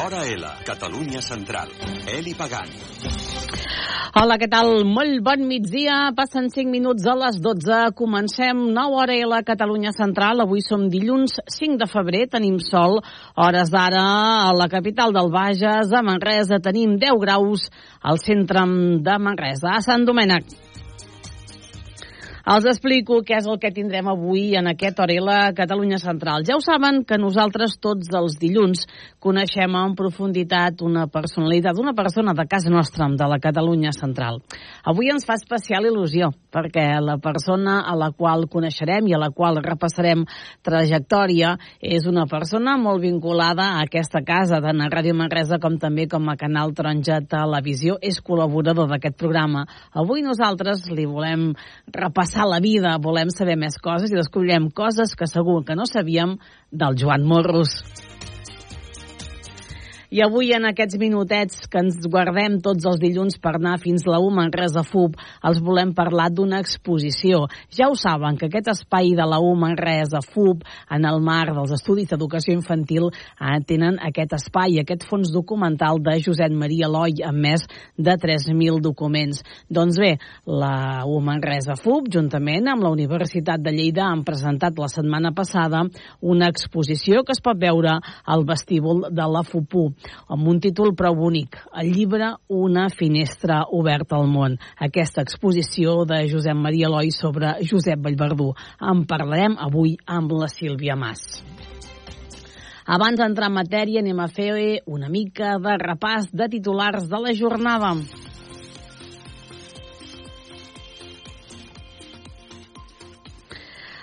Hora L, Catalunya Central. Eli Pagant. Hola, què tal? Molt bon migdia. Passen 5 minuts a les 12. Comencem 9 hora la Catalunya Central. Avui som dilluns 5 de febrer. Tenim sol. Hores d'ara a la capital del Bages, a Manresa, tenim 10 graus al centre de Manresa. A Sant Domènec. Els explico què és el que tindrem avui en aquest Orela Catalunya Central. Ja ho saben que nosaltres tots els dilluns coneixem en profunditat una personalitat, una persona de casa nostra, de la Catalunya Central. Avui ens fa especial il·lusió, perquè la persona a la qual coneixerem i a la qual repassarem trajectòria és una persona molt vinculada a aquesta casa, tant a Ràdio Manresa com també com a Canal Taronja Televisió. És col·laborador d'aquest programa. Avui nosaltres li volem repassar la vida, volem saber més coses i descobrirem coses que segur que no sabíem del Joan Morros. I avui, en aquests minutets que ens guardem tots els dilluns per anar fins la U Manresa FUB, els volem parlar d'una exposició. Ja ho saben, que aquest espai de la U Manresa FUB, en el marc dels Estudis d'Educació Infantil, eh, tenen aquest espai, aquest fons documental de Josep Maria Eloi, amb més de 3.000 documents. Doncs bé, la U Manresa FUB, juntament amb la Universitat de Lleida, han presentat la setmana passada una exposició que es pot veure al vestíbul de la FUPU amb un títol prou bonic, el llibre Una finestra oberta al món. Aquesta exposició de Josep Maria Eloi sobre Josep Vallverdú. En parlarem avui amb la Sílvia Mas. Abans d'entrar en matèria, anem a fer una mica de repàs de titulars de la jornada.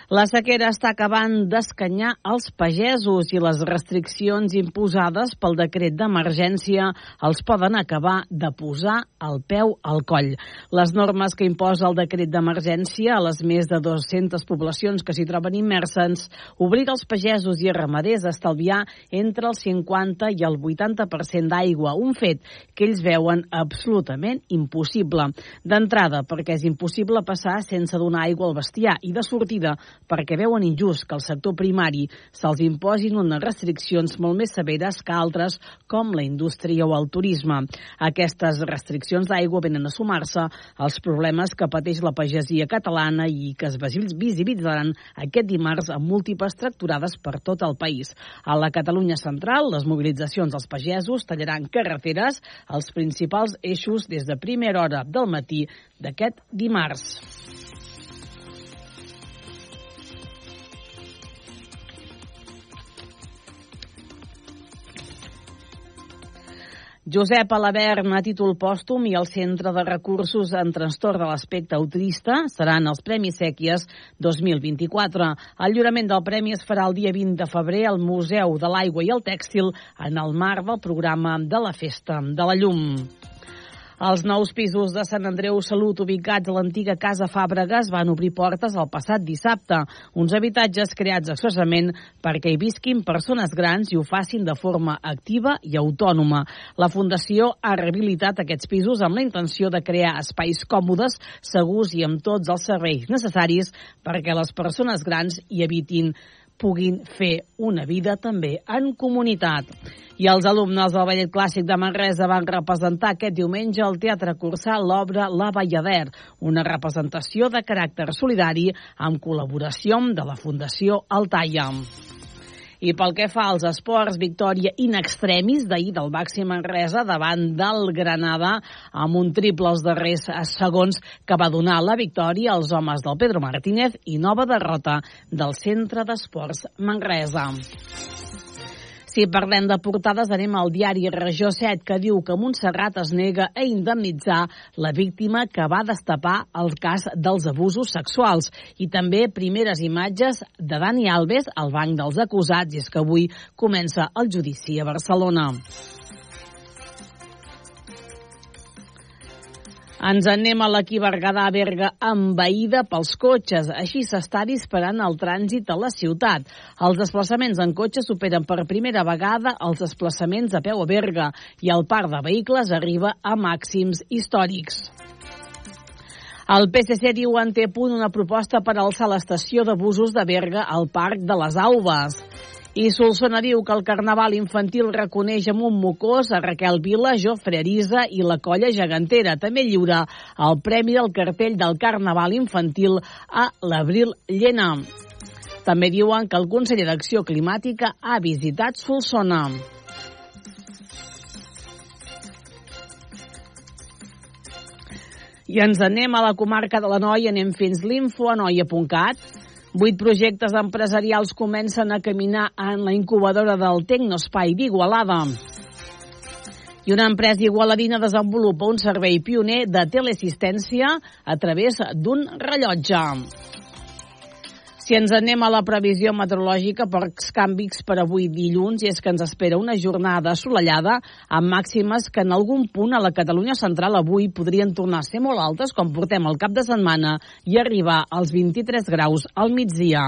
La sequera està acabant d'escanyar els pagesos i les restriccions imposades pel decret d'emergència els poden acabar de posar el peu al coll. Les normes que imposa el decret d'emergència a les més de 200 poblacions que s'hi troben immerses obliga els pagesos i ramaders a estalviar entre el 50 i el 80% d'aigua, un fet que ells veuen absolutament impossible. D'entrada, perquè és impossible passar sense donar aigua al bestiar i de sortida perquè veuen injust que al sector primari se'ls imposin unes restriccions molt més severes que altres, com la indústria o el turisme. Aquestes restriccions d'aigua venen a sumar-se als problemes que pateix la pagesia catalana i que es visibilitzaran aquest dimarts amb múltiples tracturades per tot el país. A la Catalunya central, les mobilitzacions dels pagesos tallaran carreteres als principals eixos des de primera hora del matí d'aquest dimarts. Josep Alabern a títol pòstum i el Centre de Recursos en Trastorn de l'Aspecte Autista seran els Premis Sèquies 2024. El lliurament del premi es farà el dia 20 de febrer al Museu de l'Aigua i el Tèxtil en el marc del programa de la Festa de la Llum. Els nous pisos de Sant Andreu Salut ubicats a l'antiga Casa Fàbregas van obrir portes el passat dissabte. Uns habitatges creats expressament perquè hi visquin persones grans i ho facin de forma activa i autònoma. La Fundació ha rehabilitat aquests pisos amb la intenció de crear espais còmodes, segurs i amb tots els serveis necessaris perquè les persones grans hi evitin puguin fer una vida també en comunitat. I els alumnes del Ballet Clàssic de Manresa van representar aquest diumenge al Teatre Cursal l'obra La Ballader, una representació de caràcter solidari amb col·laboració de la Fundació Altaia. I pel que fa als esports, victòria in extremis d'ahir del Baxi Manresa davant del Granada amb un triple als darrers segons que va donar la victòria als homes del Pedro Martínez i nova derrota del Centre d'Esports Manresa. Si parlem de portades, anem al diari Regió 7, que diu que Montserrat es nega a indemnitzar la víctima que va destapar el cas dels abusos sexuals. I també primeres imatges de Dani Alves al banc dels acusats, i és que avui comença el judici a Barcelona. Ens anem a l'equip Berguedà Berga envaïda pels cotxes. Així s'està disparant el trànsit a la ciutat. Els desplaçaments en cotxe superen per primera vegada els desplaçaments a peu a Berga i el parc de vehicles arriba a màxims històrics. El PSC diu en té punt una proposta per alçar l'estació de busos de Berga al Parc de les Aules. I Solsona diu que el Carnaval infantil reconeix amb un mocós a Raquel Vila, Jofre Arisa i la colla gegantera. També lliura el premi del cartell del Carnaval infantil a l'Abril Llena. També diuen que el conseller d'Acció Climàtica ha visitat Solsona. I ens anem a la comarca de la Noia, anem fins l'info a noia.cat. Vuit projectes empresarials comencen a caminar en la incubadora del Tecnospai d'Igualada. I una empresa igualadina desenvolupa un servei pioner de teleassistència a través d'un rellotge. Si ens anem a la previsió meteorològica per canvis per avui dilluns, i és que ens espera una jornada assolellada amb màximes que en algun punt a la Catalunya central avui podrien tornar a ser molt altes, com portem el cap de setmana, i arribar als 23 graus al migdia.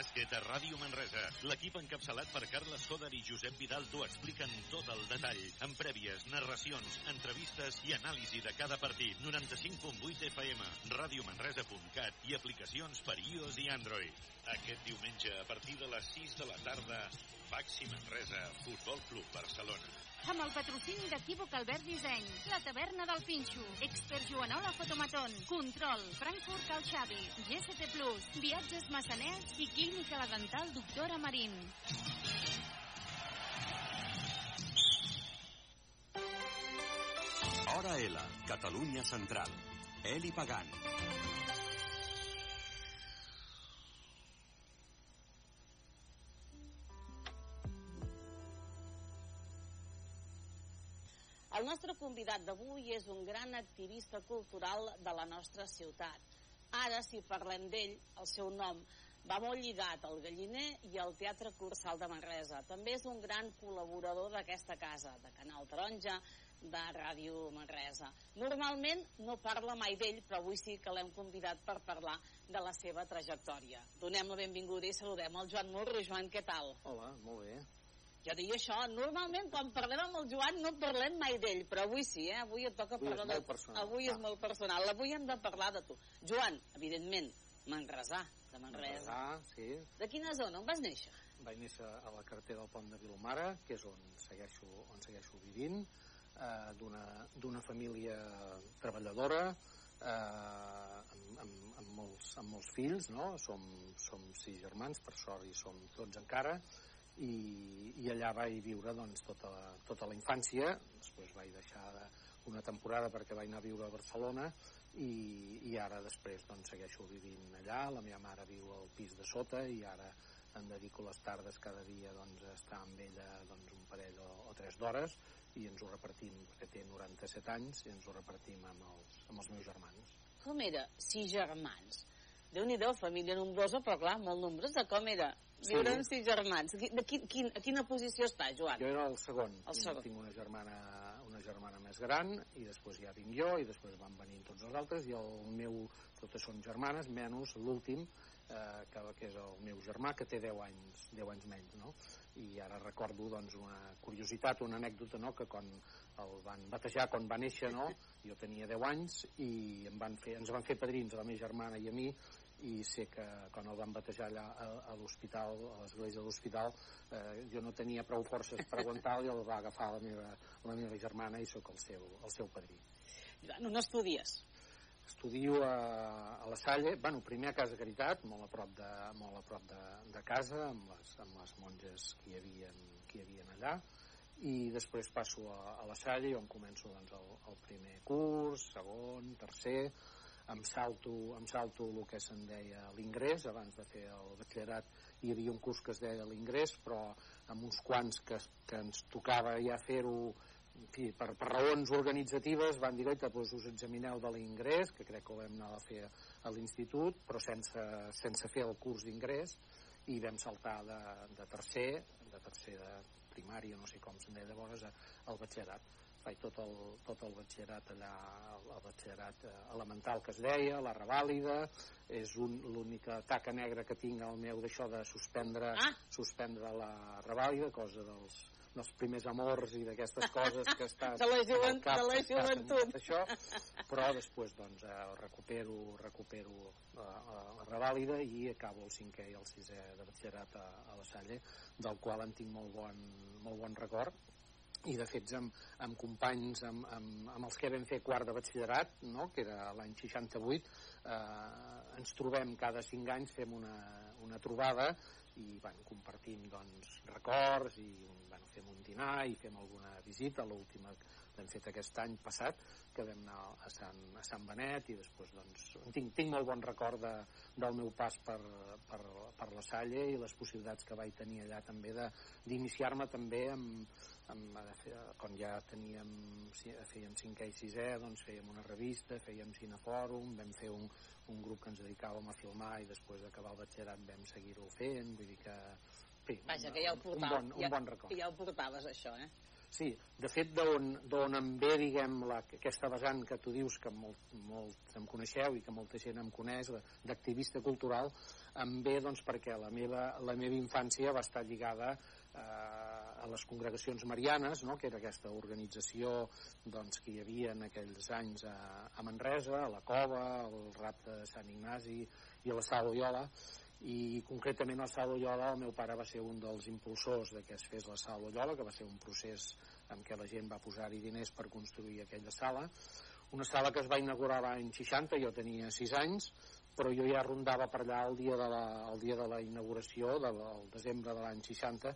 Bàsquet a Ràdio Manresa. L'equip encapçalat per Carles Coder i Josep Vidal t'ho expliquen tot el detall, amb prèvies, narracions, entrevistes i anàlisi de cada partit. 95.8 FM, radiomanresa.cat i aplicacions per iOS i Android. Aquest diumenge, a partir de les 6 de la tarda, Baxi Manresa, Futbol Club Barcelona. Amb el patrocini d'Equívoc Albert Disseny, la taverna del Pinxo, Expert Joanola Fotomaton, Control, Frankfurt Cal Xavi, GST Plus, Viatges Massaners i Clínica La Dental Doctora Marín. Hora L, Catalunya Central. Eli Pagant. El nostre convidat d'avui és un gran activista cultural de la nostra ciutat. Ara, si parlem d'ell, el seu nom va molt lligat al Galliner i al Teatre Cursal de Manresa. També és un gran col·laborador d'aquesta casa, de Canal Taronja, de Ràdio Manresa. Normalment no parla mai d'ell, però avui sí que l'hem convidat per parlar de la seva trajectòria. Donem la benvinguda i saludem el Joan Morro. Joan, què tal? Hola, molt bé. Jo dic això, normalment quan parlem amb el Joan no parlem mai d'ell, però avui sí, eh? Avui et toca Avui és parlar molt de personal, Avui clar. és molt personal. Avui hem de parlar de tu. Joan, evidentment, manresà, de Manresa. Ah, sí. De quina zona? On vas néixer? Vaig néixer a la carretera del Pont de Vilomara, que és on segueixo, on segueixo vivint, eh, d'una família treballadora, eh, amb, amb, amb, molts, amb molts fills, no? Som, som sis germans, per sort, i som tots encara, i, i allà vaig viure doncs, tota, la, tota la infància, després vaig deixar de, una temporada perquè vaig anar a viure a Barcelona i, i ara després doncs, segueixo vivint allà, la meva mare viu al pis de sota i ara em dedico les tardes cada dia doncs, a estar amb ella doncs, un parell o, o tres d'hores i ens ho repartim, perquè té 97 anys i ens ho repartim amb els, amb els meus germans. Com era? Sis germans. Déu-n'hi-do, família nombrosa, però clar, molt nombrosa. Com era? Sí. Viure amb sis germans. De quin, quin, a quina posició està, Joan? Jo era el segon. El segon. Tinc una germana, germana més gran i després ja vinc jo i després van venint tots els altres i el meu, totes són germanes, menys l'últim, eh, que, que és el meu germà, que té 10 anys, 10 anys menys, no? I ara recordo doncs, una curiositat, una anècdota, no?, que quan el van batejar, quan va néixer, no?, jo tenia 10 anys i em van fer, ens van fer padrins a la meva germana i a mi i sé que quan el van batejar allà a, a l'hospital, a l'església de l'hospital, eh, jo no tenia prou forces per aguantar-lo i el va agafar la meva, la meva germana i sóc el seu, el seu padrí. Joan, on estudies? Estudio a, a la Salle, bueno, primer a Casa Caritat, molt a prop de, molt a prop de, de casa, amb les, amb les monges que hi havia, que hi havia allà, i després passo a, a la Salle, on començo doncs, el, el primer curs, segon, tercer, em salto, em salto el que se'n deia l'ingrés abans de fer el batxillerat hi havia un curs que es deia l'ingrés, però amb uns quants que, que ens tocava ja fer-ho per, per raons organitzatives van dir, que doncs us examineu de l'ingrés, que crec que ho vam anar a fer a l'institut, però sense, sense fer el curs d'ingrés, i vam saltar de, de tercer, de tercer de primària, no sé com se'n deia llavors, al batxillerat. Faig tot el, tot el batxillerat allà, el batxillerat eh, elemental que es deia, la revàlida, és l'única taca negra que tinc al meu d'això de suspendre, Ah. suspendre la revàlida, cosa dels, dels primers amors i d'aquestes coses que està De la al cap, de la joventut. això, però després doncs eh, recupero, recupero la, la, la revàlida i acabo el cinquè i el sisè de batxillerat a, a la Salle, del qual en tinc molt bon, molt bon record i de fet amb, amb companys amb, amb, amb els que vam fer quart de batxillerat no? que era l'any 68 eh, ens trobem cada cinc anys fem una, una trobada i bueno, compartim doncs, records i bueno, fem un dinar i fem alguna visita l'última l'hem fet aquest any passat que vam anar a Sant, a Sant Benet i després doncs, tinc, tinc molt bon record de, del meu pas per, per, per la Salle i les possibilitats que vaig tenir allà també de- d'iniciar-me també amb, amb, quan ja teníem fèiem cinquè i sisè doncs fèiem una revista, fèiem cinefòrum vam fer un, un grup que ens dedicàvem a filmar i després d'acabar el batxillerat vam seguir-ho fent, vull dir que fi, Vaja, que ja ho un, portaves. bon, un ja, bon record Ja ho portaves, això, eh? Sí, de fet, d'on em ve, diguem, la, aquesta vessant que tu dius que molt, molt em coneixeu i que molta gent em coneix, d'activista cultural, em ve doncs, perquè la meva, la meva infància va estar lligada eh, a les congregacions marianes, no? que era aquesta organització doncs, que hi havia en aquells anys a, a Manresa, a la Cova, al Rapte de Sant Ignasi i a la Sala Oiola, i concretament al Sala Ollola el meu pare va ser un dels impulsors de que es fes la Sala Ollola, que va ser un procés en què la gent va posar-hi diners per construir aquella sala. Una sala que es va inaugurar l'any 60, jo tenia 6 anys, però jo ja rondava per allà el dia de la, el dia de la inauguració, del el desembre de l'any 60,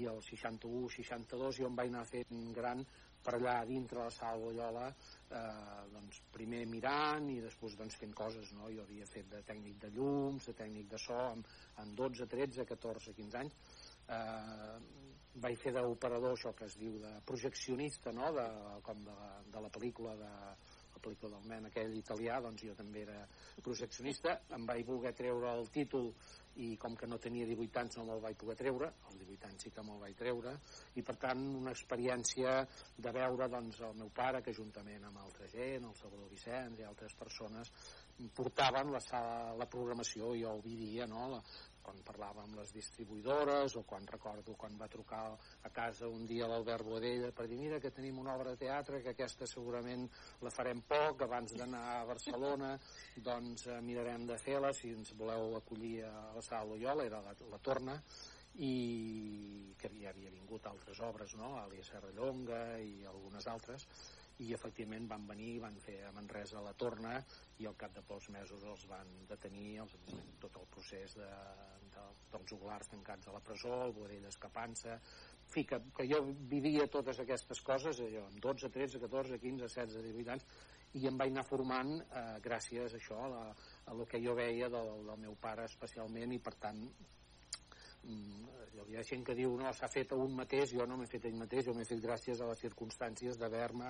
i el 61-62 jo em vaig anar fent gran per allà dintre la sala Ollola eh, doncs, primer mirant i després doncs, fent coses no? jo havia fet de tècnic de llums de tècnic de so amb, amb 12, 13, 14, 15 anys eh, vaig fer d'operador això que es diu de projeccionista no? de, com de de la pel·lícula de pel·lícula del nen aquell italià doncs jo també era projeccionista em vaig voler treure el títol i com que no tenia 18 anys no me'l vaig poder treure, als 18 anys sí que me'l vaig treure, i per tant una experiència de veure doncs, el meu pare que juntament amb altra gent, el Salvador Vicenç i altres persones portaven la, sala, la programació, jo ho vivia, no? La, quan parlava amb les distribuïdores o quan recordo quan va trucar a casa un dia l'Albert Boadella per dir mira que tenim una obra de teatre que aquesta segurament la farem poc abans d'anar a Barcelona doncs eh, mirarem de fer-la si ens voleu acollir a la sala Loyola era la, la Torna i que ja havia vingut altres obres no? Àlia Serrallonga i algunes altres i efectivament van venir, van fer a Manresa la torna i al cap de pocs mesos els van detenir els, tot el procés de, de, dels joglars tancats a la presó, el Boadell escapant-se en fi, que, que jo vivia totes aquestes coses allò, amb 12, 13, 14, 15, 16, 18 anys i em vaig anar formant eh, gràcies a això, a, la, a lo que jo veia del, del meu pare especialment i per tant hi ha gent que diu no, s'ha fet a un mateix, jo no m'he fet ell mateix jo m'he fet gràcies a les circumstàncies d'haver-me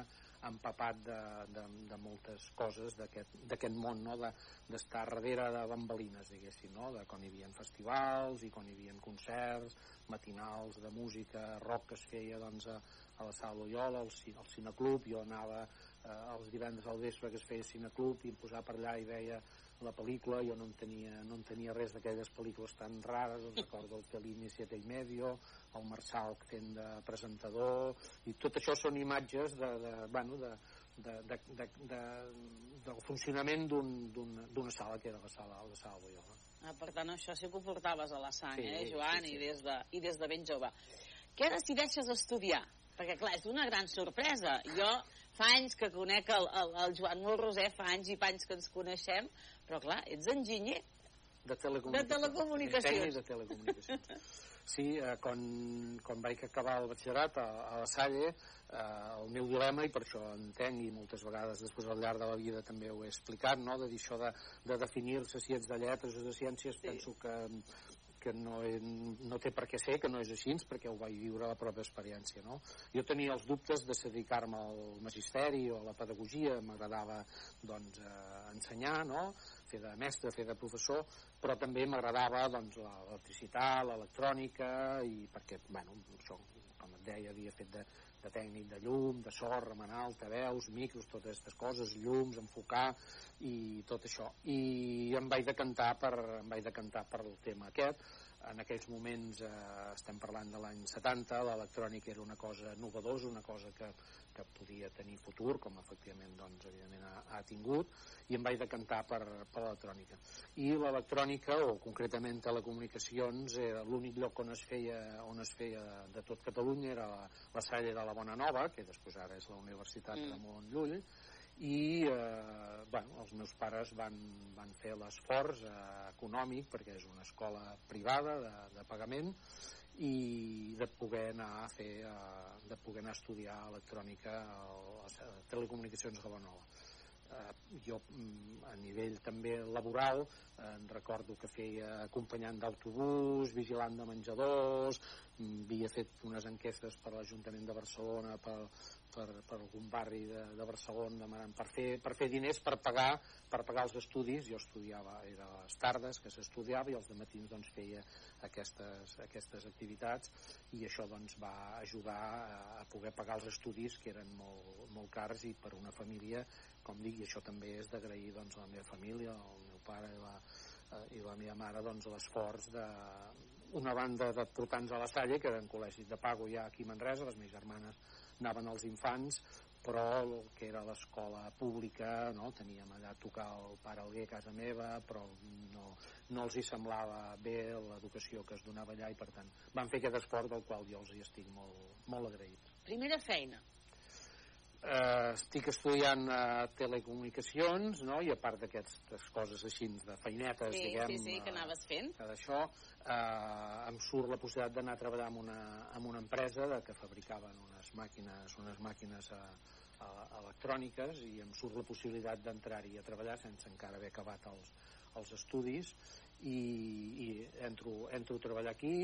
empapat de, de, de moltes coses d'aquest món no? d'estar de, darrere de bambalines diguéssim, no? de quan hi havia festivals i quan hi havia concerts matinals de música rock que es feia doncs, a, a la sala Loyola al, al cineclub, jo anava eh, els divendres al vespre que es feia cineclub i em posava per allà i veia la pel·lícula, jo no en tenia, no en tenia res d'aquelles pel·lícules tan rares, em recordo el Fellini Siete i Medio, el Marçal fent de presentador, i tot això són imatges de, de, bueno, de, de, de, de, de, del funcionament d'una un, sala que era la sala, la sala Loyola. Ah, per tant, això sí que ho portaves a la sang, Sí, eh, Joan, sí, sí. I, des de, i des de ben jove. Què decideixes estudiar? Perquè, clar, és una gran sorpresa. Jo fa anys que conec el, el, el Joan Molroser, fa anys i panys que ens coneixem, però, clar, ets enginyer. De telecomunicacions. De telecomunicacions. De telecomunicacions. Sí, eh, quan, quan vaig acabar el batxillerat a, a la Salle, eh, el meu dilema, i per això entenc, i moltes vegades després al llarg de la vida també ho he explicat, no? de dir això de, de definir-se si ets de lletres o de ciències, Sí. penso que, que no, he, no té per què ser, que no és així, perquè ho vaig viure a la pròpia experiència. No? Jo tenia els dubtes de dedicar-me al magisteri o a la pedagogia, m'agradava doncs, eh, ensenyar, no? fer de mestre, fer de professor, però també m'agradava doncs, l'electricitat, l'electrònica, i perquè, bueno, això, com et deia, havia fet de, de tècnic de llum, de so, remenar, altaveus, micros, totes aquestes coses, llums, enfocar i tot això. I em vaig decantar per, em vaig decantar per el tema aquest. En aquells moments, eh, estem parlant de l'any 70, l'electrònica era una cosa novedosa, una cosa que, que podia tenir futur, com efectivament doncs, evidentment ha, ha tingut, i em vaig decantar per, per l'electrònica. I l'electrònica, o concretament telecomunicacions, era l'únic lloc on es feia, on es feia de, tot Catalunya, era la, la Salle de la Bona Nova, que després ara és la Universitat mm. Ramon Llull, i eh, bueno, els meus pares van, van fer l'esforç eh, econòmic perquè és una escola privada de, de pagament i de poder anar a fer eh, de poder anar a estudiar electrònica a les telecomunicacions de Bonova eh, jo mm, a nivell també laboral eh, recordo que feia acompanyant d'autobús, vigilant de menjadors, mm, havia fet unes enquestes per l'Ajuntament de Barcelona per, per, per algun barri de, de Barcelona demanant per fer, per fer diners per pagar, per pagar els estudis. Jo estudiava, era a les tardes que s'estudiava i els de matins doncs feia aquestes, aquestes activitats. I això doncs va ajudar a, a poder pagar els estudis que eren molt, molt cars i per una família com dic, i això també és d'agrair doncs, a la meva família, el meu pare i la, eh, i la meva mare doncs, l'esforç de una banda de portants a la Salle, que eren col·legis de pago ja aquí a Manresa, les meves germanes anaven els infants, però el que era l'escola pública, no? teníem allà a tocar el pare Alguer a casa meva, però no, no els hi semblava bé l'educació que es donava allà i per tant van fer aquest esport del qual jo els hi estic molt, molt agraït. Primera feina? Eh, estic estudiant eh, telecomunicacions, no? i a part d'aquestes coses així de feinetes, sí, diguem... Sí, sí, que anaves fent. Que d'això eh, em surt la possibilitat d'anar a treballar en una, en una empresa de, que fabricaven unes màquines, unes màquines a, a, electròniques i em surt la possibilitat d'entrar-hi a treballar sense encara haver acabat els, els estudis i, i entro, entro a treballar aquí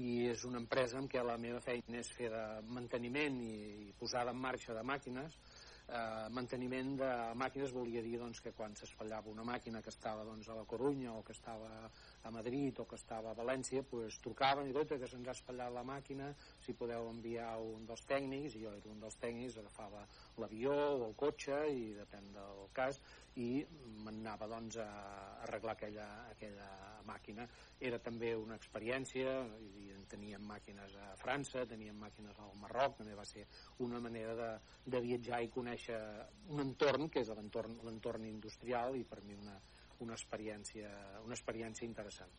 i és una empresa en què la meva feina és fer de manteniment i, i posada en marxa de màquines. Eh, manteniment de màquines volia dir doncs, que quan s'espatllava una màquina que estava doncs, a la Corunya o que estava a Madrid o que estava a València pues, trucaven i tot que se'ns ha espatllat la màquina si podeu enviar un dels tècnics i jo era un dels tècnics, agafava l'avió o el cotxe i depèn del cas i m'anava doncs, a arreglar aquella, aquella màquina. Era també una experiència, i teníem màquines a França, teníem màquines al Marroc, també va ser una manera de, de viatjar i conèixer un entorn, que és l'entorn industrial, i per mi una, una, experiència, una experiència interessant.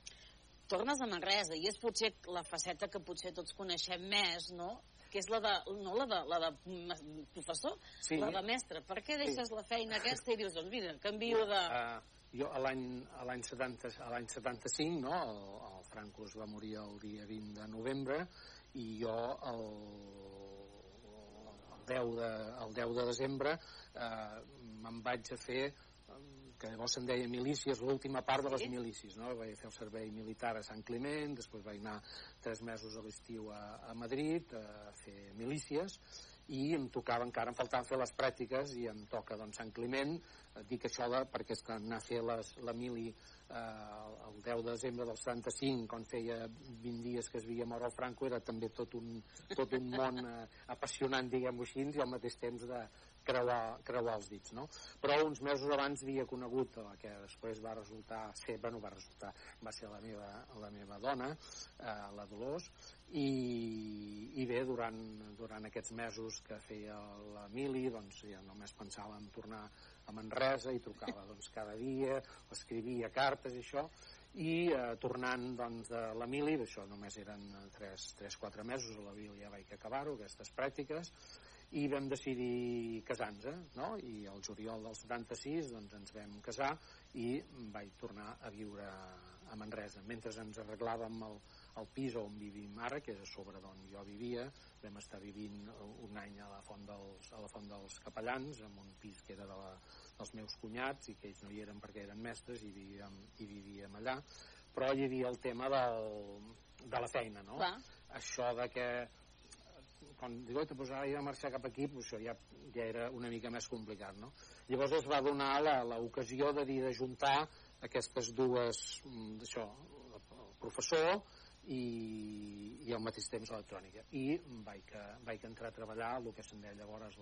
Tornes a Manresa, i és potser la faceta que potser tots coneixem més, no?, que és la de, no la de, la de professor, sí. la de mestre. Per què deixes sí. la feina aquesta i dius, doncs mira, canvio de... Uh, jo a l'any 70, a l'any 75, no, el, el Franco es va morir el dia 20 de novembre i jo el, el, 10, de, el 10 de desembre eh, me'n vaig a fer que llavors se'n deia milícies, l'última part de les milícies, no? Vaig fer el servei militar a Sant Climent, després vaig anar tres mesos a l'estiu a, a Madrid a fer milícies, i em tocava encara, em faltaven fer les pràctiques i em toca doncs Sant Climent dic això de, perquè és que anar a fer les, la mili eh, el 10 de desembre del 75 quan feia 20 dies que es havia mort el Franco era també tot un, tot un món eh, apassionant diguem-ho així i al mateix temps de, creuar, creuar els dits, no? Però uns mesos abans havia conegut la que després va resultar ser, bueno, va resultar, va ser la meva, la meva dona, eh, la Dolors, i, i bé, durant, durant aquests mesos que feia la Mili, doncs ja només pensava en tornar a Manresa i trucava doncs, cada dia, escrivia cartes i això, i eh, tornant doncs, de la Mili, això només eren 3-4 mesos, a la Mili ja vaig acabar-ho, aquestes pràctiques, i vam decidir casar-nos, eh? no? i el juliol del 76 doncs, ens vam casar i vaig tornar a viure a Manresa. Mentre ens arreglàvem el, el pis on vivim ara, que és a sobre d'on jo vivia, vam estar vivint un any a la Font dels, a la Font dels Capellans, en un pis que era de la, dels meus cunyats i que ells no hi eren perquè eren mestres i vivíem, i vivíem allà però hi havia el tema del, de la feina, no? Clar. Això de que quan diu, oi, pues ara de marxar cap aquí, pues això ja, ja era una mica més complicat, no? Llavors es va donar l'ocasió de dir de juntar aquestes dues, mm, això, el professor i, i al mateix temps electrònica. I vaig, vaig entrar a treballar el que se'n deia llavors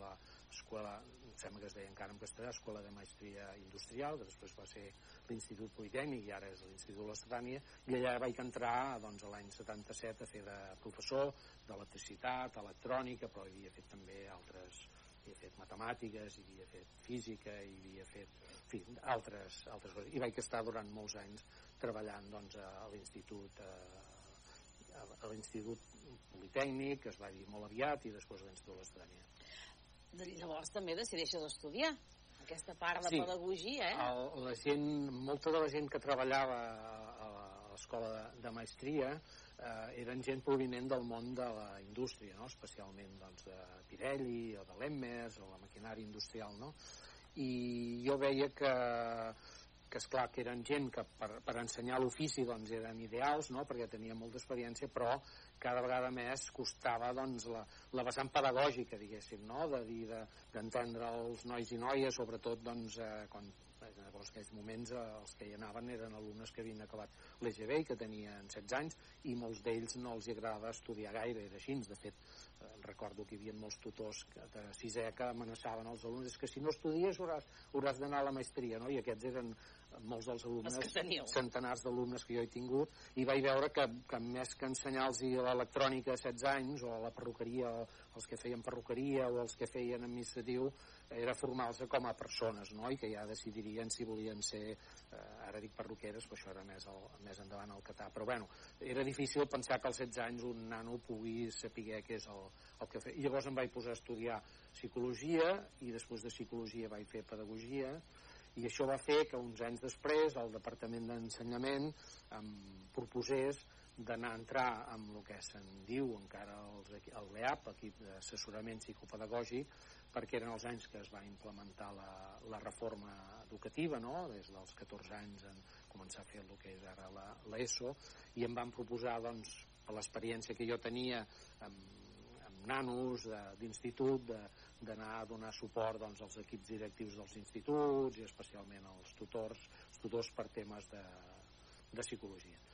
l'escola, em sembla que es deia encara en castellà, Escola de Maestria Industrial, que després va ser l'Institut Politècnic i ara és l'Institut Lacetània, i allà vaig entrar doncs, l'any 77 a fer de professor d'electricitat, electrònica, però havia fet també altres havia fet matemàtiques, hi havia fet física, hi havia fet en fi, altres, altres coses. I vaig estar durant molts anys treballant doncs, a l'institut eh, a l'Institut Politècnic, que es va dir molt aviat, i després a l'Institut Lestània. Llavors també decideixes estudiar aquesta part de Sí. pedagogia, eh? El, la gent, molta de la gent que treballava a l'escola de, de maestria eh, eren gent provinent del món de la indústria, no? especialment doncs, de Pirelli o de l'Emmers o la maquinària industrial. No? I jo veia que que és clar que eren gent que per, per ensenyar l'ofici doncs eren ideals, no? perquè tenien molta experiència, però cada vegada més costava doncs, la, la vessant pedagògica, diguéssim, no? de dir de- d'entendre els nois i noies, sobretot doncs, eh, quan en aquells moments eh, els que hi anaven eren alumnes que havien acabat l'EGB i que tenien 16 anys i molts d'ells no els hi agradava estudiar gaire, era així, de fet eh, recordo que hi havia molts tutors que- de sisè que amenaçaven els alumnes és que si no estudies hauràs, hauràs d'anar a la maestria no? i aquests eren eh, molts dels alumnes centenars d'alumnes que jo he tingut i vaig veure que, que més que ensenyar-los l'electrònica a 16 anys o la perruqueria, o els que feien perruqueria o els que feien administratiu era formar-se com a persones no? i que ja decidirien si volien ser eh, ara dic perruqueres però això era més, el, més endavant al Catà però bueno, era difícil pensar que als 16 anys un nano pugui saber què és el, el que fer. I llavors em vaig posar a estudiar psicologia i després de psicologia vaig fer pedagogia. I això va fer que uns anys després el Departament d'Ensenyament em proposés d'anar a entrar amb el que se'n diu encara els, el LEAP, l'equip d'assessorament psicopedagògic, perquè eren els anys que es va implementar la, la reforma educativa, no? des dels 14 anys en començar a fer el que és ara l'ESO, i em van proposar, doncs, per l'experiència que jo tenia amb, amb nanos d'institut, d'anar a donar suport doncs, als equips directius dels instituts i especialment als tutors, tutors per temes de, de psicologia.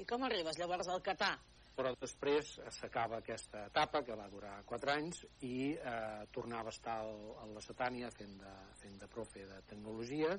I com arribes llavors al Catà? Però després s'acaba aquesta etapa, que va durar 4 anys, i eh, tornava a estar al, a la Setània fent de, fent de profe de tecnologia,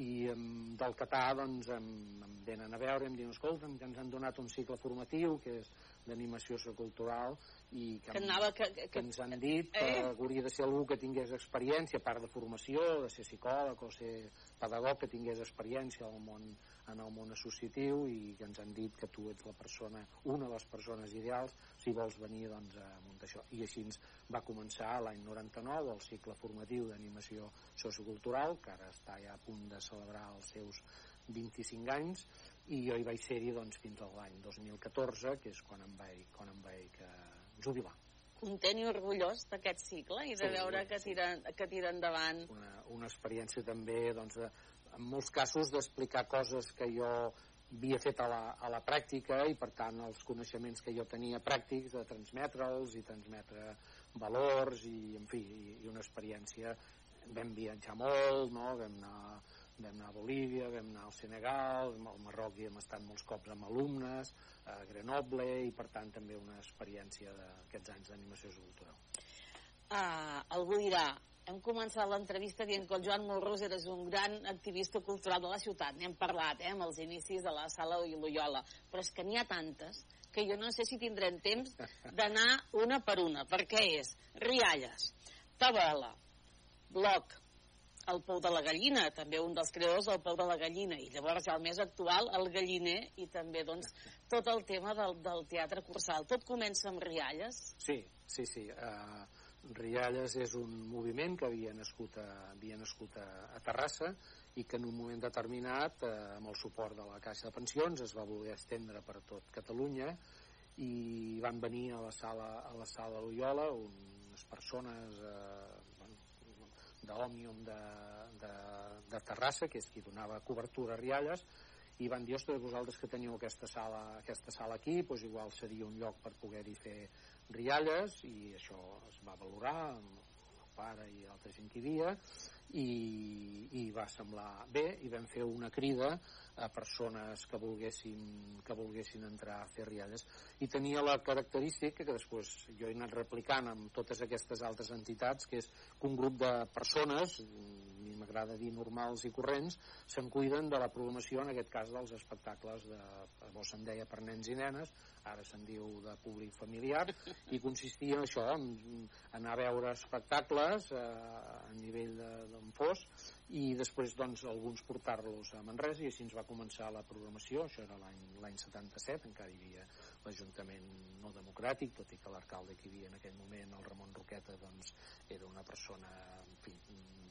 i em, del Catà doncs, em, em venen a veure i em diuen escolta, que ens han donat un cicle formatiu que és d'animació sociocultural i que, Que anava... Que, que, que ens han dit que Eh? hauria de ser algú que tingués experiència, a part de formació, de ser psicòleg o ser pedagog, que tingués experiència al món, en el món associatiu i que ens han dit que tu ets la persona, una de les persones ideals si vols venir doncs, a muntar això. I així ens va començar l'any 99 el cicle formatiu d'animació sociocultural, que ara està ja a punt de celebrar els seus 25 anys, i jo hi vaig ser-hi doncs, fins a l'any 2014, que és quan em vaig, quan em vaig eh, jubilar. content i orgullós d'aquest cicle i de Sí, veure que sí. tira, que tira endavant una, una experiència també doncs, de, en molts casos d'explicar coses que jo havia fet a la, a la pràctica i per tant els coneixements que jo tenia pràctics de transmetre'ls i transmetre valors i en fi, i, i una experiència vam viatjar molt no? vam, anar, vam anar a Bolívia vam anar al Senegal, al Marroc hi hem estat molts cops amb alumnes a Grenoble i per tant també una experiència d'aquests anys d'animació cultural uh, algú dirà hem començat l'entrevista dient que el Joan Morros eres un gran activista cultural de la ciutat. N'hem parlat, eh, amb els inicis de la sala Loyola. Però és que n'hi ha tantes que jo no sé si tindrem temps d'anar una per una, perquè és Rialles, Tabela, Bloc, el Pou de la Gallina, també un dels creadors del Pou de la Gallina, i llavors ja el més actual, el Galliner, i també doncs, tot el tema del, del teatre cursal. Tot comença amb Rialles, Sí, sí, sí. Uh, Rialles és un moviment que havia nascut a, havia nascut a, a Terrassa i que en un moment determinat, eh, amb el suport de la Caixa de Pensions, es va voler estendre per tot Catalunya i van venir a la sala, a la sala Loyola unes persones eh, bueno, d'Òmnium de, de, de Terrassa, que és qui donava cobertura a Rialles, i van dir, ostres, vosaltres que teniu aquesta sala, aquesta sala aquí, doncs igual seria un lloc per poder-hi fer rialles, i això es va valorar amb el pare i altra gent que hi havia, i, i va semblar bé, i vam fer una crida a persones que volguessin, que volguessin entrar a fer rialles. I tenia la característica que després jo he anat replicant amb totes aquestes altres entitats que és que un grup de persones m'agrada dir normals i corrents, se'n cuiden de la programació, en aquest cas dels espectacles de, llavors se'n deia per nens i nenes, ara se'n diu de públic familiar, i consistia en això, en anar a veure espectacles eh, a nivell d'on fos, i després doncs alguns portar-los a Manresa i així ens va començar la programació, això era l'any 77, encara hi havia l'Ajuntament no democràtic, tot i que l'alcalde que hi havia en aquell moment, el Ramon Roqueta, doncs era una persona en fi,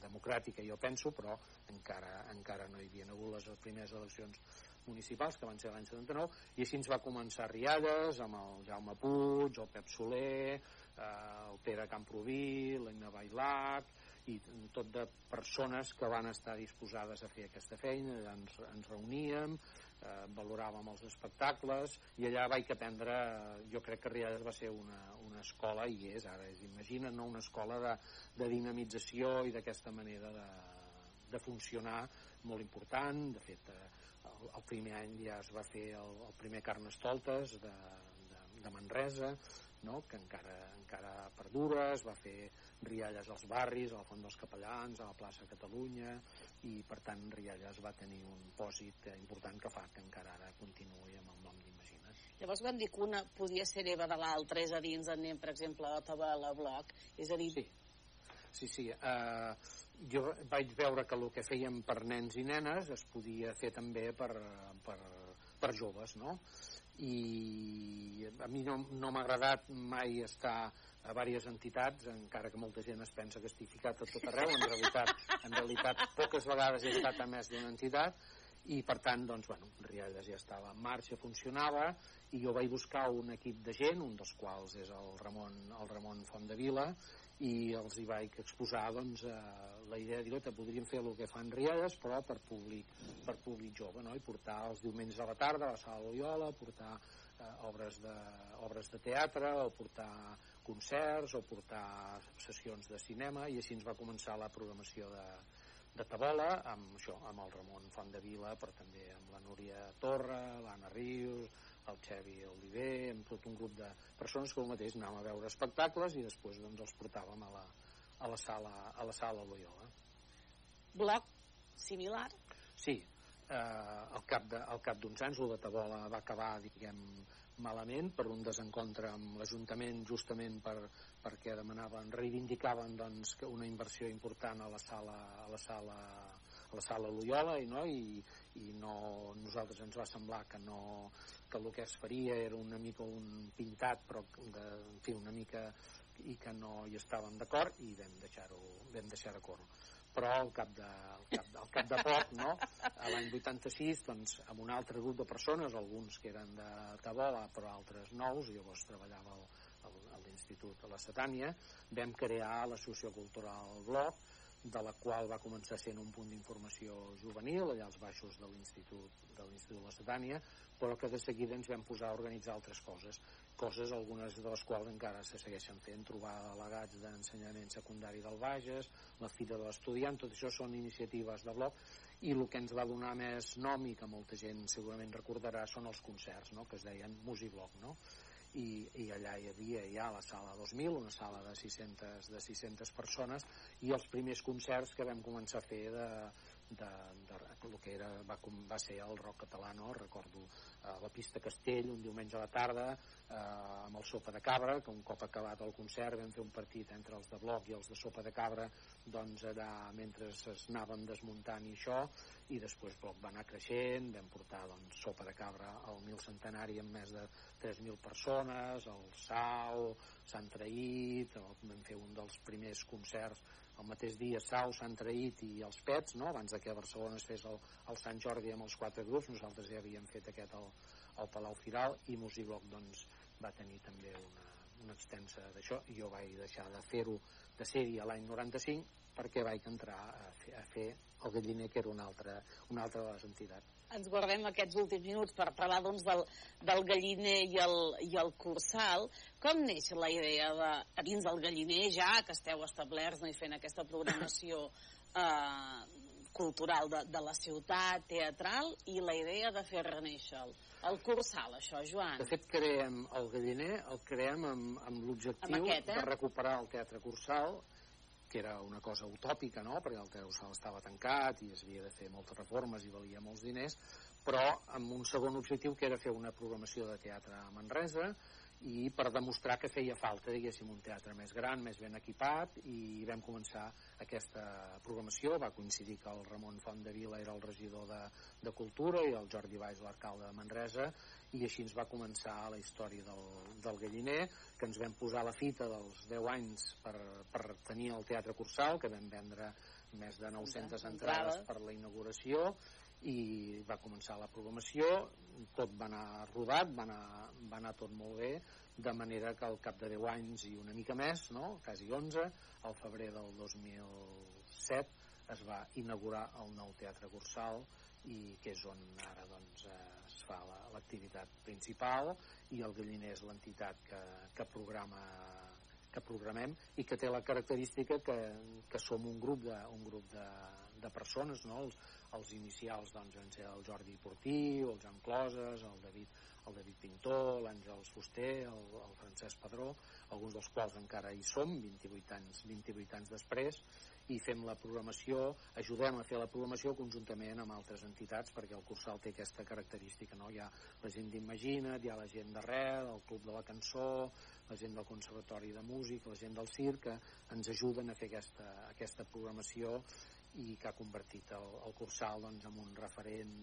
democràtica, jo penso, però encara, encara no hi havia hagut les primeres eleccions municipals, que van ser l'any 79, i així ens va començar Rialles, amb el Jaume Puig, el Pep Soler, eh, el Pere Camproví, l'Ina Bailac, i tot de persones que van estar disposades a fer aquesta feina, ens, ens reuníem, eh, valoràvem els espectacles i allà vaig aprendre, jo crec que Rialles va ser una, una escola, i és ara, és, imagina, no? una escola de, de dinamització i d'aquesta manera de, de funcionar molt important, de fet eh, el, el primer any ja es va fer el, el primer Carnestoltes de, de, de Manresa, no? que encara, encara perdura, es va fer rialles als barris, a la Font dels Capellans, a la plaça Catalunya, i per tant Rialles va tenir un pòsit important que fa que encara ara continuï amb el nom d'Imagina't. Llavors van dir que una podia ser Eva de l'altra, és a dir, ens anem, per exemple, a Tabela, Bloc, és a dir... Sí, sí, sí. Uh, jo vaig veure que el que fèiem per nens i nenes es podia fer també per, per, per joves, no? I a mi no, no m'ha agradat mai estar a diverses entitats, encara que molta gent es pensa que estic ficat a tot arreu, en realitat, en realitat poques vegades he estat a més d'una entitat, i per tant, doncs, bueno, Rialles ja estava en marxa, funcionava, i jo vaig buscar un equip de gent, un dels quals és el Ramon, el Ramon Vila, i els hi vaig exposar doncs, eh, la idea de dir, podríem fer el que fan Rialles, però per públic, per públic jove, no? i portar els diumenges a la tarda a la sala Loyola, portar eh, obres, de, obres de teatre, o portar concerts o portar sessions de cinema i així ens va començar la programació de, de Tabola amb això, amb el Ramon Font de Vila però també amb la Núria Torra l'Anna Rius, el Xevi Oliver amb tot un grup de persones que el mateix anàvem a veure espectacles i després doncs, els portàvem a la, a la sala a la sala Loyola Bloc similar? Sí, eh, al cap d'uns anys el de Tabola va acabar diguem malament per un desencontre amb l'Ajuntament justament per, perquè demanaven, reivindicaven doncs, que una inversió important a la sala, a la sala, a la Loyola i, no, i, i no, nosaltres ens va semblar que, no, que el que es faria era una mica un pintat però de, en fi, una mica i que no hi estàvem d'acord i vam deixar-ho vam deixar córrer però al cap de, al cap, al cap de poc, no? a l'any 86, doncs, amb un altre grup de persones, alguns que eren de Tabola, però altres nous, llavors treballava al, al, a l'Institut de la Setània, vam crear l'associació cultural Bloc, de la qual va començar sent un punt d'informació juvenil, allà als baixos de l'Institut de l'Institut de la Setània, però que de seguida ens vam posar a organitzar altres coses coses, algunes de les quals encara se segueixen fent, trobar delegats d'ensenyament secundari del Bages, la Fira de l'Estudiant, tot això són iniciatives de bloc, i el que ens va donar més nom i que molta gent segurament recordarà són els concerts, no?, que es deien Musibloc, no?, i, i allà hi havia ja la sala 2000, una sala de 600, de 600 persones, i els primers concerts que vam començar a fer de, de, de, el que era, va, va ser el rock català, no? recordo eh, la pista Castell un diumenge a la tarda eh, amb el Sopa de Cabra, que un cop acabat el concert vam fer un partit entre els de Bloc i els de Sopa de Cabra doncs allà mentre es anàvem desmuntant i això i després Bloc va anar creixent vam portar doncs, Sopa de Cabra al mil centenari amb més de 3.000 persones el Sau, Sant Traït vam fer un dels primers concerts el mateix dia Sau, Sant Traït i els Pets, no? abans de que a Barcelona es fes el, el Sant Jordi amb els quatre grups, nosaltres ja havíem fet aquest al, al Palau Firal i Musibloc doncs, va tenir també una, una extensa d'això, i jo vaig deixar de fer-ho, de ser-hi a l'any 95, perquè vaig entrar a fer, a fer el galliner, que era una altra, una altra de les entitats. Ens guardem aquests últims minuts per parlar doncs, del, del galliner i el, i el cursal. Com neix la idea de, a dins del galliner, ja que esteu establerts no, i fent aquesta programació eh, cultural de, de la ciutat, teatral, i la idea de fer renéixer el, el cursal, això, Joan? De fet, creem el galliner, el creem amb, amb l'objectiu eh? de recuperar el teatre cursal, que era una cosa utòpica, no?, perquè el teatre cursal estava tancat i es havia de fer moltes reformes i valia molts diners, però amb un segon objectiu que era fer una programació de teatre a Manresa i per demostrar que feia falta, diguéssim, un teatre més gran, més ben equipat i vam començar aquesta programació. Va coincidir que el Ramon Font de Vila era el regidor de, de Cultura i el Jordi Valls l'alcalde de Manresa i així ens va començar la història del, del Galliner, que ens vam posar la fita dels 10 anys per, per tenir el Teatre Cursal, que vam vendre més de 900 entrades per la inauguració i va començar la programació, tot va anar rodat, va anar, va anar tot molt bé, de manera que al cap de 10 anys i una mica més, no? quasi 11, al febrer del 2007 es va inaugurar el nou Teatre Cursal i que és on ara doncs, es fa l'activitat la, principal i el Galliner és l'entitat que, que programa que programem i que té la característica que, que som un grup de, un grup de, de persones, no? els, els inicials doncs, van ser el Jordi Portí, el Joan Closes, el David, el David Pintor, l'Àngels Fuster, el, el Francesc Padró, alguns dels quals encara hi som, 28 anys, 28 anys després, i fem la programació, ajudem a fer la programació conjuntament amb altres entitats perquè el Cursal té aquesta característica, no? Hi ha la gent d'Imagina't, hi ha la gent d'Arrel, el Club de la Cançó, la gent del Conservatori de Música, la gent del Circ, que ens ajuden a fer aquesta, aquesta programació i que ha convertit el, el Cursal doncs, en un referent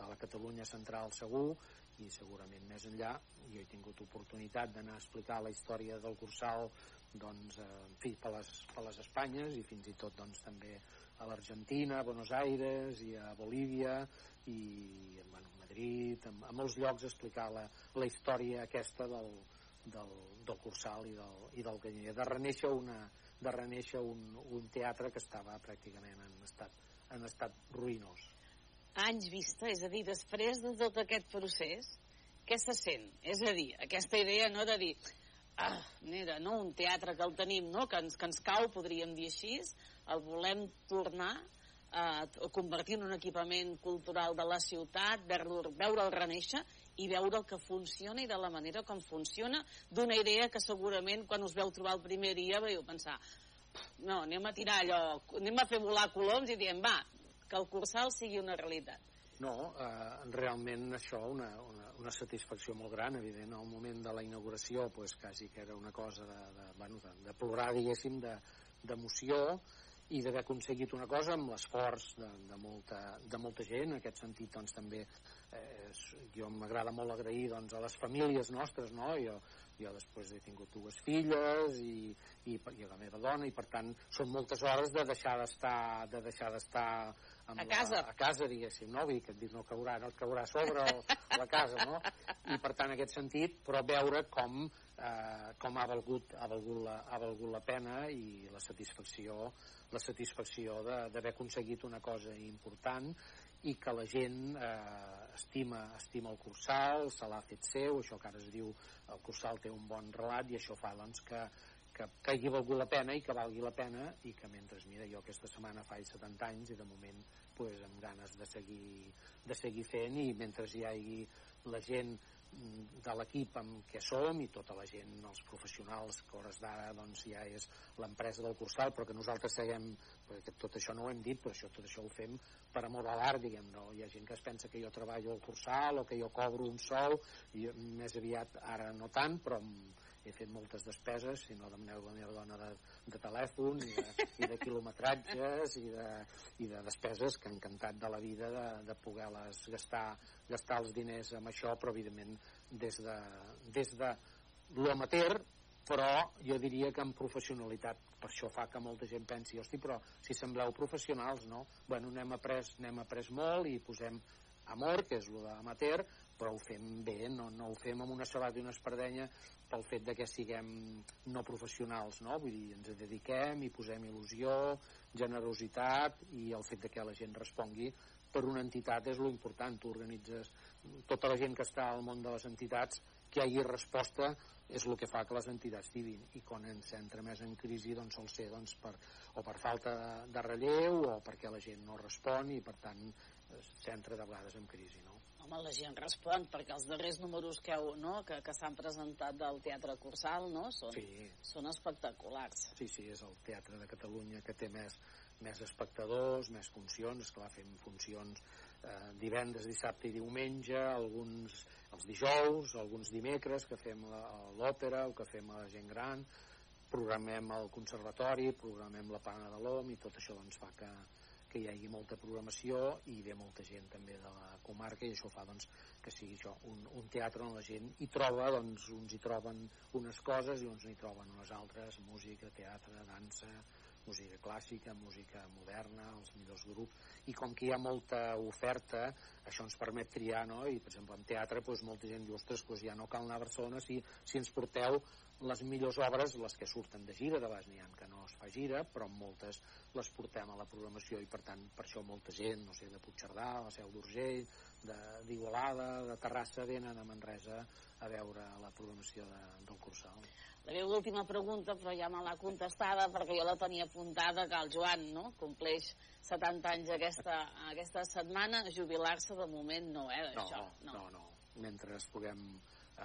de la Catalunya central segur i segurament més enllà. Jo he tingut oportunitat d'anar a explicar la història del Cursal doncs, eh, en fi, per les, per les Espanyes i fins i tot doncs, també a l'Argentina, a Buenos Aires i a Bolívia i bueno, a Madrid, a, a molts llocs explicar la, la història aquesta del, del, del Cursal i del, i del Galliner, de reneixer, una, de reneixer un, un teatre que estava pràcticament en estat, en estat ruïnós. Anys vista, és a dir, després de tot aquest procés, què se sent? És a dir, aquesta idea no de dir ah, mira, no, un teatre que el tenim, no, que ens, que ens cau, podríem dir així, el volem tornar a convertir en un equipament cultural de la ciutat, veure'l reneixer i veure el que funciona i de la manera com funciona, d'una idea que segurament quan us veu trobar el primer dia veieu pensar no, anem a tirar allò, anem a fer volar coloms i diem, va, que el Cursal sigui una realitat. No, eh, realment això, una, una, una satisfacció molt gran, evident, al moment de la inauguració, pues, quasi que era una cosa de, de, bueno, de, de plorar, diguéssim, d'emoció, de, i d'haver aconseguit una cosa amb l'esforç de, de, molta, de molta gent, en aquest sentit doncs també eh, jo m'agrada molt agrair doncs, a les famílies nostres, no? jo, jo després he tingut dues filles i, i, i la meva dona i per tant són moltes hores de deixar d'estar de deixar d'estar a casa, la, a casa diguéssim, no? Vull dir que et dic, no caurà, no et caurà sobre el, la casa, no? I per tant, en aquest sentit, però veure com, eh, com ha valgut, ha, valgut la, ha valgut la pena i la satisfacció la satisfacció d'haver aconseguit una cosa important i que la gent eh, estima, estima el Cursal, se l'ha fet seu, això que ara es diu el Cursal té un bon relat i això fa doncs, que, que, que hagi valgut la pena i que valgui la pena i que mentre, mira, jo aquesta setmana faig 70 anys i de moment pues, amb ganes de seguir, de seguir fent i mentre hi hagi la gent de l'equip amb què som i tota la gent, els professionals que hores d'ara doncs, ja és l'empresa del Cursal però que nosaltres seguem perquè tot això no ho hem dit, però això, tot això ho fem per amor a l'art, diguem no? hi ha gent que es pensa que jo treballo al Cursal o que jo cobro un sou i més aviat ara no tant però he fet moltes despeses, si no demaneu la meva dona de, de telèfon i de, i de quilometratges i de, i de despeses que encantat de la vida de, de poder-les gastar, gastar els diners amb això, però evidentment des de, des de l'amateur però jo diria que amb professionalitat per això fa que molta gent pensi hosti, però si sembleu professionals, no? Bueno, n'hem après, n'hem après molt i posem d'amor, que és el d'amateur, però ho fem bé, no, no ho fem amb una sabata i una espardenya pel fet de que siguem no professionals, no? Vull dir, ens dediquem, i posem il·lusió, generositat i el fet de que la gent respongui per una entitat és lo important. Tu organitzes tota la gent que està al món de les entitats que hi hagi resposta és el que fa que les entitats tibin i quan ens entra més en crisi doncs sol ser doncs, per, o per falta de, de relleu o perquè la gent no respon i per tant s'entra de vegades en crisi no? Home, la gent respon, perquè els darrers números que, heu, no, que, que s'han presentat del Teatre Cursal no, són, sí. són espectaculars. Sí, sí, és el Teatre de Catalunya que té més, més espectadors, més funcions, que va fem funcions eh, divendres, dissabte i diumenge, alguns els dijous, alguns dimecres, que fem l'òpera o que fem a la gent gran, programem el conservatori, programem la Pana de l'Om i tot això doncs, fa que, que hi hagi molta programació i ve molta gent també de la comarca i això fa doncs, que sigui això, un, un teatre on la gent hi troba, doncs uns hi troben unes coses i uns hi troben unes altres, música, teatre, dansa, música clàssica, música moderna, els millors grups, i com que hi ha molta oferta, això ens permet triar, no? I, per exemple, en teatre, doncs, molta gent diu, ostres, doncs ja no cal anar a Barcelona si, si ens porteu les millors obres, les que surten de gira, de vegades n'hi ha que no es fa gira, però moltes les portem a la programació i per tant per això molta gent, no sé, de Puigcerdà, la Seu d'Urgell, d'Igualada, de, de Terrassa, venen a Manresa a veure la programació de, del Cursal. La meva última pregunta, però ja me l'ha contestada perquè jo la tenia apuntada que el Joan no? compleix 70 anys aquesta, aquesta setmana, jubilar-se de moment no, eh, d'això. No, no, no, no. Mentre es puguem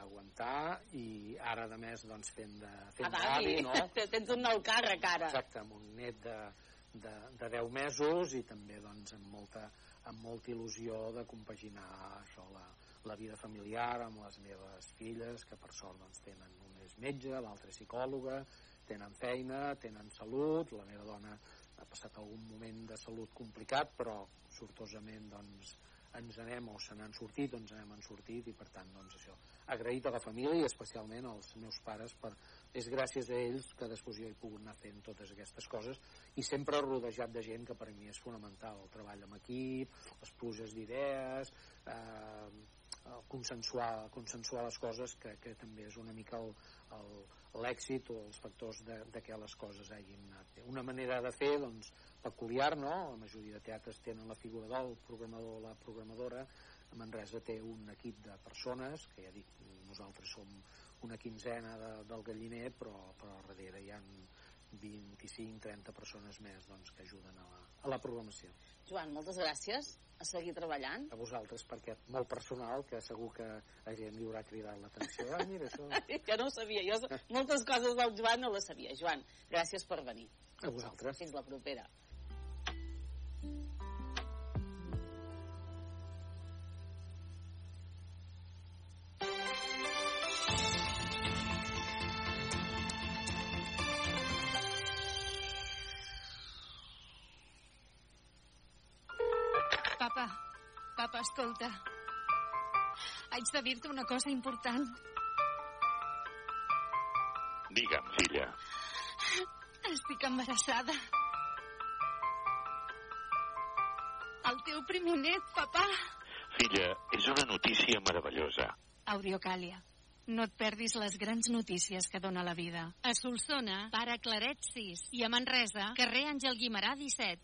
aguantar i ara de més doncs fent de fent d'avi, no? Tens un nou càrrec ara. Exacte, amb un net de, de, de 10 mesos i també doncs amb molta, amb molta il·lusió de compaginar això, la, la vida familiar amb les meves filles que per sort doncs tenen un és metge, l'altre és psicòloga, tenen feina, tenen salut, la meva dona ha passat algun moment de salut complicat però sortosament doncs ens anem o se n'han sortit o ens n'hem sortit i per tant doncs això. Agraït a la família i especialment als meus pares per, és gràcies a ells que després jo he pogut anar fent totes aquestes coses i sempre rodejat de gent que per mi és fonamental. El treball amb equip, les pluges d'idees eh, consensuar, consensuar les coses que, que també és una mica l'èxit o els factors de, de que les coses hagin anat una manera de fer doncs peculiar, no? La majoria de teatres tenen la figura del programador o la programadora. A Manresa té un equip de persones, que ja dic, nosaltres som una quinzena de, del galliner, però, però darrere hi ha 25-30 persones més doncs, que ajuden a la, a la programació. Joan, moltes gràcies. A seguir treballant. A vosaltres, perquè molt personal, que segur que a gent li haurà cridat l'atenció. Ah, mira, això... jo no ho sabia. Jo moltes coses del Joan no les sabia. Joan, gràcies per venir. A vosaltres. Fins la propera. Escolta. Haig de dir-te una cosa important. Digue'm, filla. Estic embarassada. El teu primer net, papà. Filla, és una notícia meravellosa. Audiocàlia. No et perdis les grans notícies que dona la vida. A Solsona, pare Claret 6. I a Manresa, carrer Àngel Guimarà 17.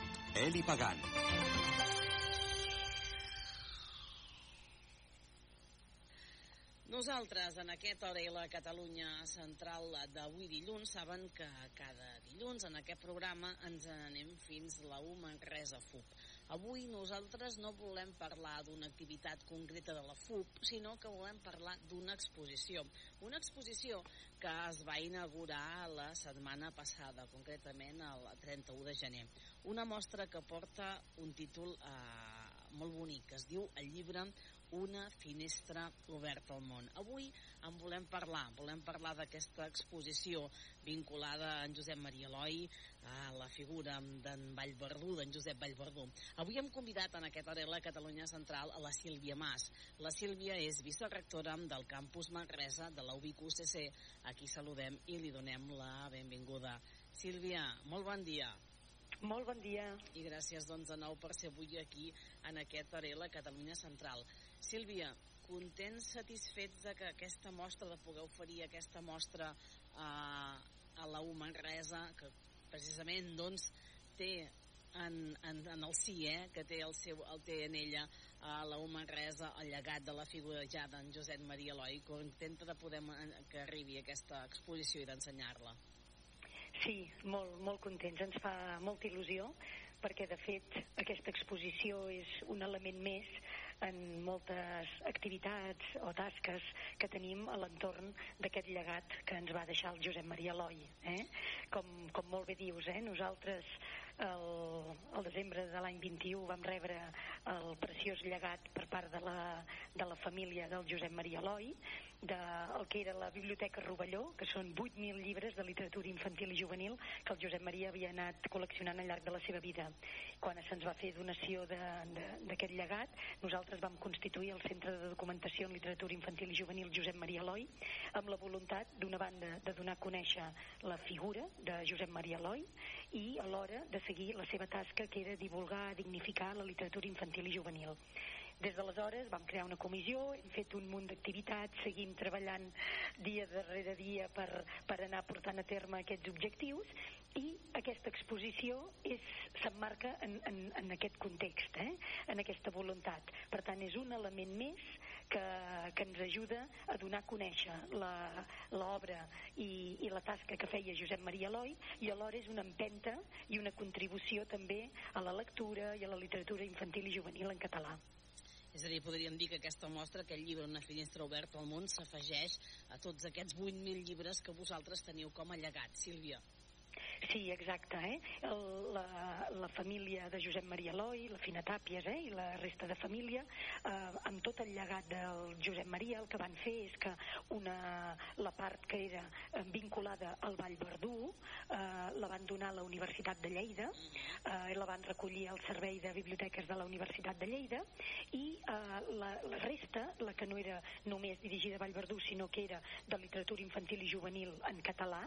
Eli Pagant. Nosaltres, en aquest hora i la Catalunya Central d'avui dilluns, saben que cada dilluns en aquest programa ens anem fins la U Manresa FUP. Avui nosaltres no volem parlar d'una activitat concreta de la FUP, sinó que volem parlar d'una exposició. Una exposició que es va inaugurar la setmana passada, concretament el 31 de gener. Una mostra que porta un títol eh, molt bonic que es diu el llibre una finestra oberta al món. Avui en volem parlar, volem parlar d'aquesta exposició vinculada a en Josep Maria Eloi, a la figura d'en Vallverdú, d'en Josep Vallverdú. Avui hem convidat en aquest Arela Catalunya Central a la Sílvia Mas. La Sílvia és vicerectora del campus Manresa de la UBIC UCC. Aquí saludem i li donem la benvinguda. Sílvia, molt bon dia. Molt bon dia. I gràcies doncs de nou per ser avui aquí en aquest Arela Catalunya Central. Sílvia, contents, satisfets de que aquesta mostra, de poder oferir aquesta mostra a, a la Manresa, que precisament doncs té en, en, en el sí, eh, que té, el seu, el té en ella a la Manresa el llegat de la figura ja d'en Josep Maria Eloi, contenta de poder que arribi aquesta exposició i d'ensenyar-la. Sí, molt, molt contents. Ens fa molta il·lusió perquè, de fet, aquesta exposició és un element més en moltes activitats o tasques que tenim a l'entorn d'aquest llegat que ens va deixar el Josep Maria Eloi. Eh? Com, com molt bé dius, eh? nosaltres el, el desembre de l'any 21 vam rebre el preciós llegat per part de la, de la família del Josep Maria Eloi del de, que era la Biblioteca Rovelló, que són 8.000 llibres de literatura infantil i juvenil que el Josep Maria havia anat col·leccionant al llarg de la seva vida. Quan se'ns va fer donació d'aquest llegat, nosaltres vam constituir el Centre de Documentació en Literatura Infantil i Juvenil Josep Maria Eloi amb la voluntat, d'una banda, de donar a conèixer la figura de Josep Maria Eloi i alhora de seguir la seva tasca que era divulgar, dignificar la literatura infantil i juvenil. Des d'aleshores vam crear una comissió, hem fet un munt d'activitats, seguim treballant dia darrere dia per, per anar portant a terme aquests objectius i aquesta exposició s'emmarca en, en, en aquest context, eh? en aquesta voluntat. Per tant, és un element més que, que ens ajuda a donar a conèixer l'obra i, i la tasca que feia Josep Maria Eloi i alhora és una empenta i una contribució també a la lectura i a la literatura infantil i juvenil en català. És a dir, podríem dir que aquesta mostra, aquest llibre, Una finestra oberta al món, s'afegeix a tots aquests 8.000 llibres que vosaltres teniu com a llegat. Sílvia. Sí, exacte. Eh? El, la, la família de Josep Maria Eloi, la Fina Tàpies eh? i la resta de família, eh, amb tot el llegat del Josep Maria, el que van fer és que una, la part que era eh, vinculada al Vall Verdú eh, la van donar a la Universitat de Lleida, eh, la van recollir al Servei de Biblioteques de la Universitat de Lleida i eh, la, la resta, la que no era només dirigida a Vall Verdú, sinó que era de literatura infantil i juvenil en català,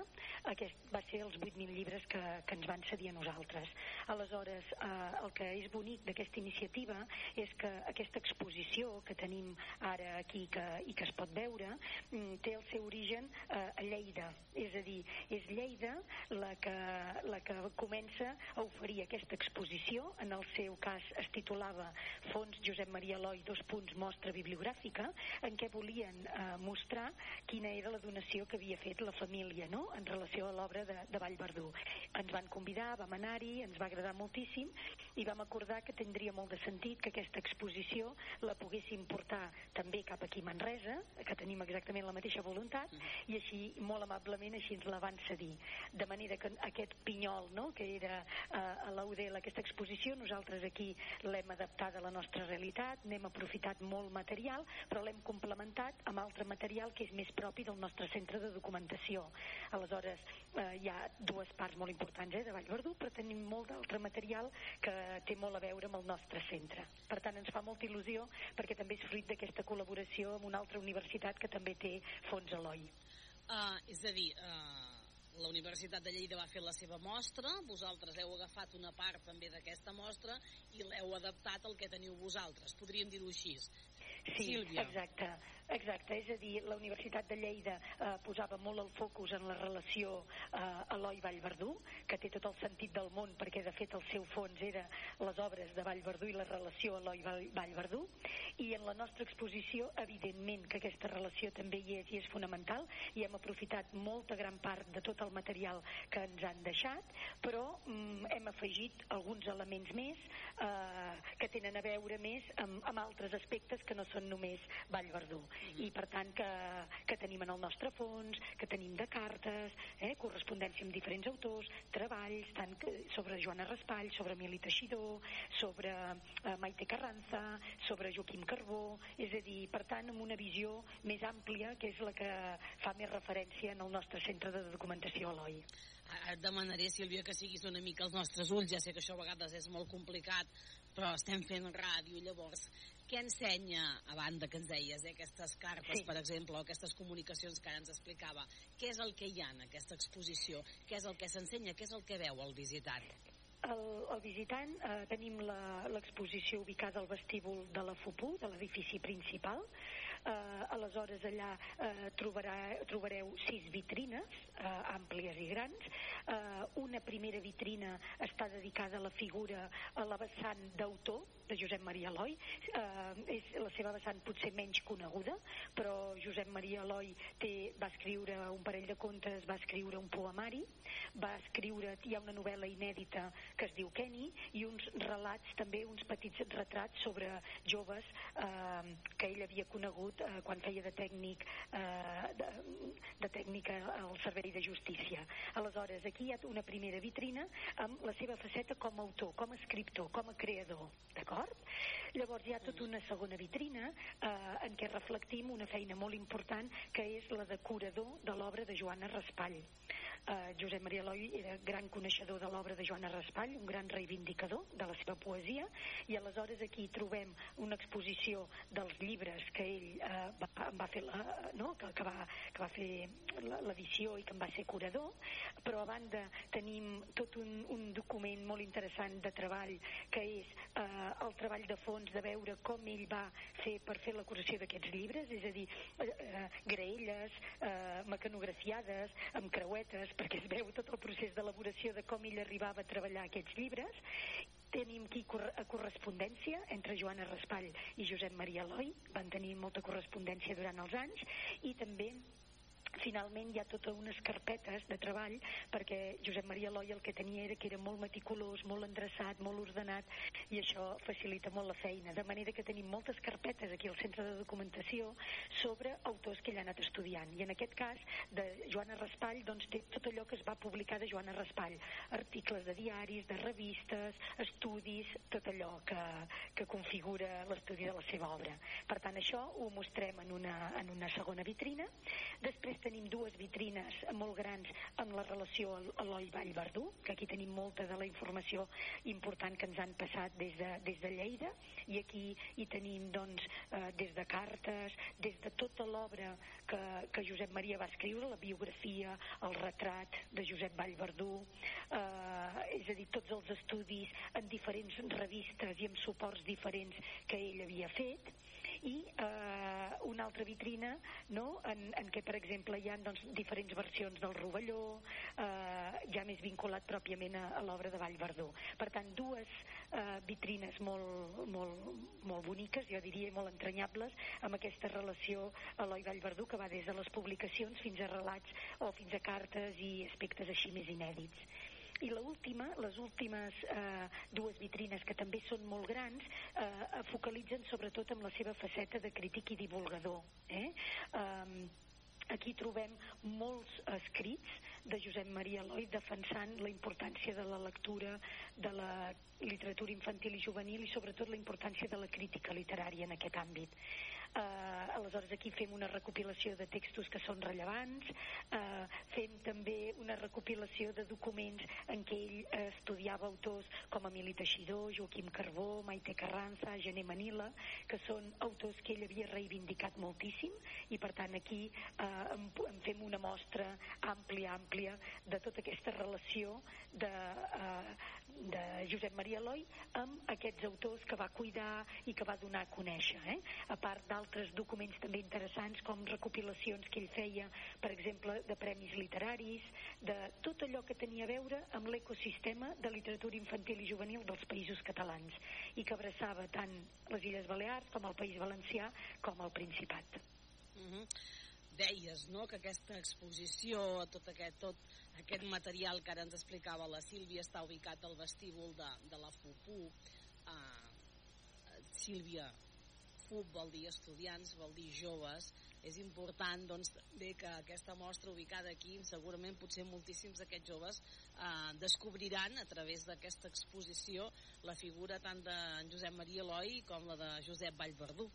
aquest va ser els 8.000 llibres llibres que, que ens van cedir a nosaltres. Aleshores, eh, el que és bonic d'aquesta iniciativa és que aquesta exposició que tenim ara aquí que, i que es pot veure mm, té el seu origen eh, a Lleida. És a dir, és Lleida la que, la que comença a oferir aquesta exposició. En el seu cas es titulava Fons Josep Maria Eloi, dos punts, mostra bibliogràfica, en què volien eh, mostrar quina era la donació que havia fet la família no? en relació a l'obra de, de Vallverdú. Ens van convidar, vam anar-hi, ens va agradar moltíssim i vam acordar que tindria molt de sentit que aquesta exposició la poguéssim portar també cap aquí a Manresa, que tenim exactament la mateixa voluntat, mm. i així, molt amablement, així ens la van cedir. De manera que aquest pinyol, no?, que era eh, a l'Udel aquesta exposició, nosaltres aquí l'hem adaptat a la nostra realitat, n'hem aprofitat molt material, però l'hem complementat amb altre material que és més propi del nostre centre de documentació. Aleshores, eh, hi ha dues parts parts molt importants eh, de Vallverdú, però tenim molt d'altre material que té molt a veure amb el nostre centre. Per tant, ens fa molta il·lusió perquè també és fruit d'aquesta col·laboració amb una altra universitat que també té fons Eloi. Uh, és a dir, uh, la Universitat de Lleida va fer la seva mostra, vosaltres heu agafat una part també d'aquesta mostra i l'heu adaptat al que teniu vosaltres, podríem dir-ho així. Sí, Sílvia. exacte. Exacte, és a dir, la Universitat de Lleida eh, posava molt el focus en la relació eh, Eloi Vallverdú, que té tot el sentit del món, perquè de fet el seu fons era les obres de Vallverdú i la relació Eloi Vallverdú, i en la nostra exposició, evidentment que aquesta relació també hi és i és fonamental, i hem aprofitat molta gran part de tot el material que ens han deixat, però mm, hem afegit alguns elements més eh, que tenen a veure més amb, amb altres aspectes que no són només Vallverdú. I per tant que, que tenim en el nostre fons, que tenim de cartes, eh, correspondència amb diferents autors, treballs, tant que, sobre Joana Raspall, sobre Emili Teixidor, sobre eh, Maite Carranza, sobre Joaquim Carbó, és a dir, per tant, amb una visió més àmplia, que és la que fa més referència en el nostre centre de documentació Eloi. Et demanaré, Sílvia, que siguis una mica els nostres ulls. Ja sé que això a vegades és molt complicat, però estem fent ràdio, llavors què ensenya, a banda que ens deies, eh, aquestes cartes, sí. per exemple, o aquestes comunicacions que ara ens explicava, què és el que hi ha en aquesta exposició? Què és el que s'ensenya? Què és el que veu el visitant? El, el visitant eh, tenim l'exposició ubicada al vestíbul de la FUPU, de l'edifici principal, eh, aleshores allà eh, trobarà, trobareu sis vitrines eh, àmplies i grans. Eh, una primera vitrina està dedicada a la figura a la vessant d'autor de Josep Maria Eloi. Eh, és la seva vessant potser menys coneguda però Josep Maria Eloi té, va escriure un parell de contes va escriure un poemari va escriure, hi ha una novel·la inèdita que es diu Kenny i uns relats també, uns petits retrats sobre joves eh, que ell havia conegut tingut eh, quan feia de tècnic eh, de, de tècnica al servei de justícia. Aleshores, aquí hi ha una primera vitrina amb la seva faceta com a autor, com a escriptor, com a creador, d'acord? Llavors hi ha tota una segona vitrina eh, en què reflectim una feina molt important que és la de curador de l'obra de Joana Raspall. Eh, Josep Maria Eloi era gran coneixedor de l'obra de Joana Raspall, un gran reivindicador de la seva poesia, i aleshores aquí trobem una exposició dels llibres que ell eh, va, va fer la, no? que, que, va, que va fer l'edició i que en va ser curador, però a banda tenim tot un, un document molt interessant de treball que és eh, el treball de fons de veure com ell va fer per fer la curació d'aquests llibres, és a dir, eh, eh, graelles, eh, mecanografiades, amb creuetes, perquè es veu tot el procés d'elaboració de com ell arribava a treballar aquests llibres. Tenim aquí cor correspondència entre Joana Raspall i Josep Maria Eloi. Van tenir molta correspondència durant els anys. I també finalment hi ha totes unes carpetes de treball perquè Josep Maria Eloi el que tenia era que era molt meticulós, molt endreçat, molt ordenat i això facilita molt la feina. De manera que tenim moltes carpetes aquí al centre de documentació sobre autors que ell ha anat estudiant. I en aquest cas, de Joana Raspall, doncs té tot allò que es va publicar de Joana Raspall. Articles de diaris, de revistes, estudis, tot allò que, que configura l'estudi de la seva obra. Per tant, això ho mostrem en una, en una segona vitrina. Després tenim dues vitrines molt grans amb la relació a l'Oi Vall Verdú, que aquí tenim molta de la informació important que ens han passat des de, des de Lleida, i aquí hi tenim doncs, eh, des de cartes, des de tota l'obra que, que Josep Maria va escriure, la biografia, el retrat de Josep Vall Verdú, eh, és a dir, tots els estudis en diferents revistes i amb suports diferents que ell havia fet, i eh, una altra vitrina no? en, en què, per exemple, hi ha doncs, diferents versions del Rovelló, eh, ja més vinculat pròpiament a, a l'obra de Vallverdú. Per tant, dues eh, vitrines molt, molt, molt boniques, jo diria, molt entranyables, amb aquesta relació Eloi Vallverdú que va des de les publicacions fins a relats o fins a cartes i aspectes així més inèdits. I l'última, les últimes eh, dues vitrines, que també són molt grans, eh, focalitzen sobretot amb la seva faceta de crític i divulgador. Eh? Um, Aquí trobem molts escrits de Josep Maria Eloi defensant la importància de la lectura, de la literatura infantil i juvenil i sobretot la importància de la crítica literària en aquest àmbit. Uh, aleshores aquí fem una recopilació de textos que són rellevants, uh, fem també una recopilació de documents en què ell uh, estudiava autors com Emili Teixidor, Joaquim Carbó, Maite Carranza, Gené Manila, que són autors que ell havia reivindicat moltíssim. I per tant aquí uh, en, en fem una mostra àmplia, àmplia de tota aquesta relació de, uh, de Josep Maria Eloi amb aquests autors que va cuidar i que va donar a conèixer, eh? a part d'altres documents també interessants com recopilacions que ell feia, per exemple, de premis literaris, de tot allò que tenia a veure amb l'ecosistema de literatura infantil i juvenil dels països catalans i que abraçava tant les Illes Balears com el País Valencià com el Principat. Mm -hmm deies no, que aquesta exposició, tot aquest, tot aquest material que ara ens explicava la Sílvia està ubicat al vestíbul de, de la FUPU. Uh, Sílvia, FUB vol dir estudiants, vol dir joves, és important doncs, bé que aquesta mostra ubicada aquí, segurament potser moltíssims d'aquests joves eh, descobriran a través d'aquesta exposició la figura tant de Josep Maria Eloi com la de Josep Vallverdú.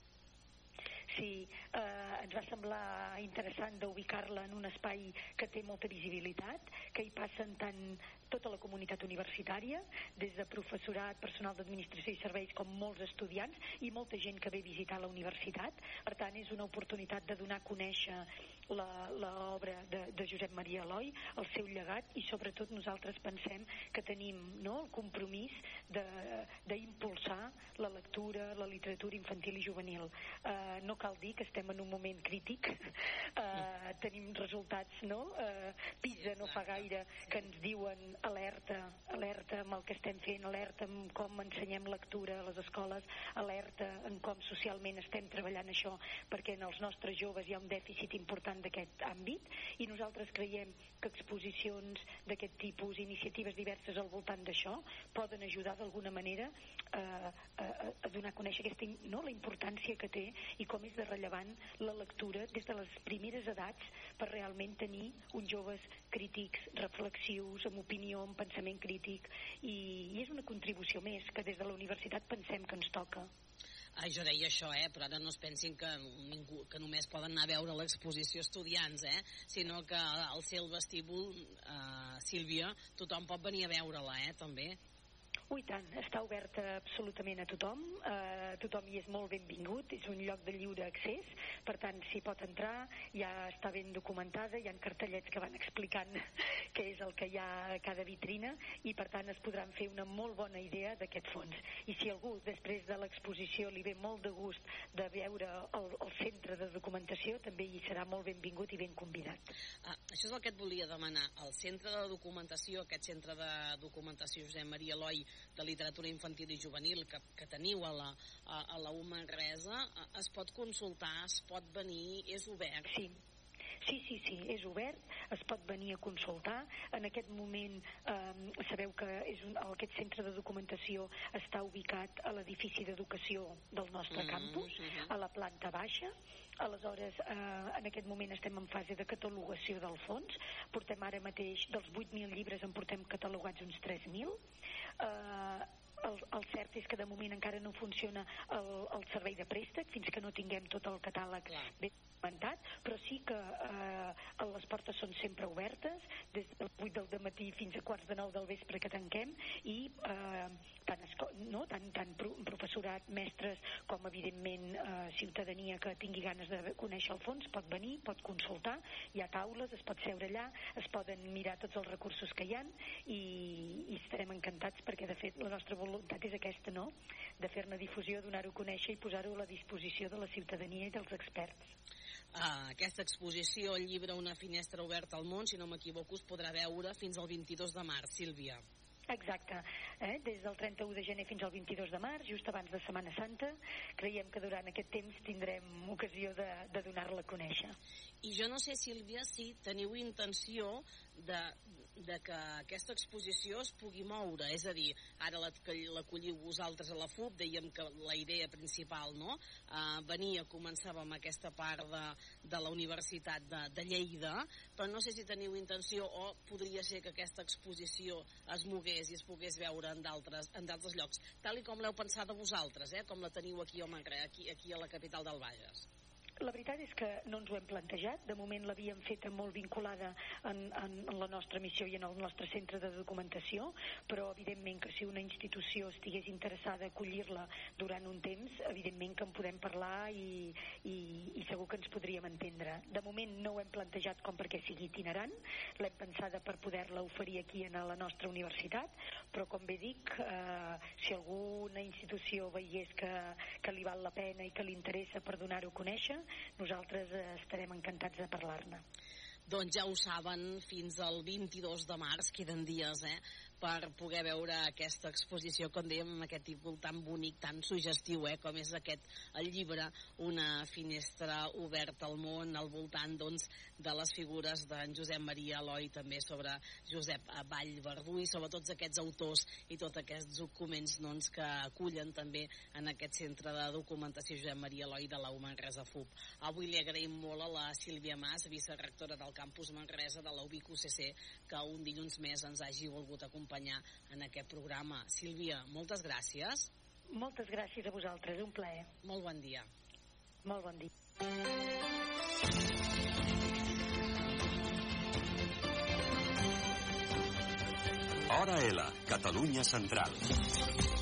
Sí, eh, ens va semblar interessant d'ubicar-la en un espai que té molta visibilitat, que hi passen tant tota la comunitat universitària, des de professorat, personal d'administració i serveis, com molts estudiants i molta gent que ve a visitar la universitat. Per tant, és una oportunitat de donar a conèixer l'obra de, de Josep Maria Eloi, el seu llegat, i sobretot nosaltres pensem que tenim no, el compromís d'impulsar la lectura, la literatura infantil i juvenil. Eh, no cal dir que estem en un moment crític, eh, tenim resultats, no? Eh, PISA no fa gaire que ens diuen alerta, alerta amb el que estem fent, alerta amb com ensenyem lectura a les escoles, alerta en com socialment estem treballant això, perquè en els nostres joves hi ha un dèficit important d'aquest àmbit i nosaltres creiem que exposicions d'aquest tipus, iniciatives diverses al voltant d'això, poden ajudar d'alguna manera eh, a, a donar a conèixer aquesta, no, la importància que té i com és de rellevant la lectura des de les primeres edats per realment tenir uns joves crítics, reflexius, amb opinió, amb pensament crític i, i és una contribució més que des de la universitat pensem que ens toca. Ai, jo deia això, eh? però ara no es pensin que, ningú, que només poden anar a veure l'exposició estudiants, eh? sinó que al el vestíbul, eh, Sílvia, tothom pot venir a veure-la, eh? també. Ui, tant, està oberta absolutament a tothom, eh, tothom hi és molt benvingut, és un lloc de lliure accés, per tant, s'hi pot entrar, ja està ben documentada, hi ha cartellets que van explicant què és el que hi ha a cada vitrina i, per tant, es podran fer una molt bona idea d'aquest fons. I si algú, després de l'exposició, li ve molt de gust de veure el, el centre de documentació, també hi serà molt benvingut i ben convidat. Ah, això és el que et volia demanar. El centre de documentació, aquest centre de documentació Josep Maria Eloi, de literatura infantil i juvenil que, que teniu a la, a, a la UMA Manresa es pot consultar, es pot venir, és obert? Sí, Sí, sí, sí, és obert, es pot venir a consultar. En aquest moment eh, sabeu que és un, aquest centre de documentació està ubicat a l'edifici d'educació del nostre mm -hmm. campus, a la planta baixa. Aleshores, eh, en aquest moment estem en fase de catalogació del fons. Portem ara mateix, dels 8.000 llibres, en portem catalogats uns 3.000 eh, el, el cert és que de moment encara no funciona el, el servei de préstec fins que no tinguem tot el catàleg Clar. ben documentat, però sí que eh, les portes són sempre obertes des del 8 del matí fins a quarts de 9 del vespre que tanquem i eh, tant, no? tant, tant professorat, mestres com evidentment eh, ciutadania que tingui ganes de conèixer el fons pot venir, pot consultar, hi ha taules es pot seure allà, es poden mirar tots els recursos que hi han i, i estarem encantats perquè de fet la nostra voluntat és aquesta, no? De fer-ne difusió, donar-ho a conèixer i posar-ho a la disposició de la ciutadania i dels experts. Uh, aquesta exposició, el llibre Una finestra oberta al món, si no m'equivoco, es podrà veure fins al 22 de març, Sílvia. Exacte, eh? des del 31 de gener fins al 22 de març, just abans de Setmana Santa, creiem que durant aquest temps tindrem ocasió de, de donar-la a conèixer. I jo no sé, Sílvia, si teniu intenció de, de que aquesta exposició es pugui moure, és a dir, ara l'acolliu vosaltres a la FUB, dèiem que la idea principal, no?, uh, venia, començava amb aquesta part de, de la Universitat de, de Lleida, però no sé si teniu intenció o podria ser que aquesta exposició es mogués i es pogués veure en d'altres en d'altres llocs, tal i com l'heu pensat a vosaltres, eh?, com la teniu aquí Manresa, aquí, aquí a la capital del Bages. La veritat és que no ens ho hem plantejat. De moment l'havíem feta molt vinculada en, en, en la nostra missió i en el nostre centre de documentació, però evidentment que si una institució estigués interessada a acollir-la durant un temps, evidentment que en podem parlar i, i, i segur que ens podríem entendre. De moment no ho hem plantejat com perquè sigui itinerant, l'hem pensada per poder-la oferir aquí a la nostra universitat, però com bé dic, eh, si alguna institució veiés que, que li val la pena i que li interessa per donar-ho a conèixer, nosaltres eh, estarem encantats de parlar-ne. Doncs ja ho saben, fins al 22 de març queden dies, eh? Per poder veure aquesta exposició, com dèiem, amb aquest títol tan bonic, tan suggestiu, eh, com és aquest el llibre, una finestra oberta al món, al voltant doncs, de les figures d'en Josep Maria Eloi, també sobre Josep Vall Verdú i sobre tots aquests autors i tots aquests documents doncs, que acullen també en aquest centre de documentació Josep Maria Eloi de la Manresa FUP. Avui li agraïm molt a la Sílvia Mas, vicerectora del campus Manresa de la UBIC UCC, que un dilluns més ens hagi volgut acompanyar en aquest programa. Sílvia, moltes gràcies. Moltes gràcies a vosaltres, un plaer. Molt bon dia. Molt bon dia. Hora L, Catalunya Central.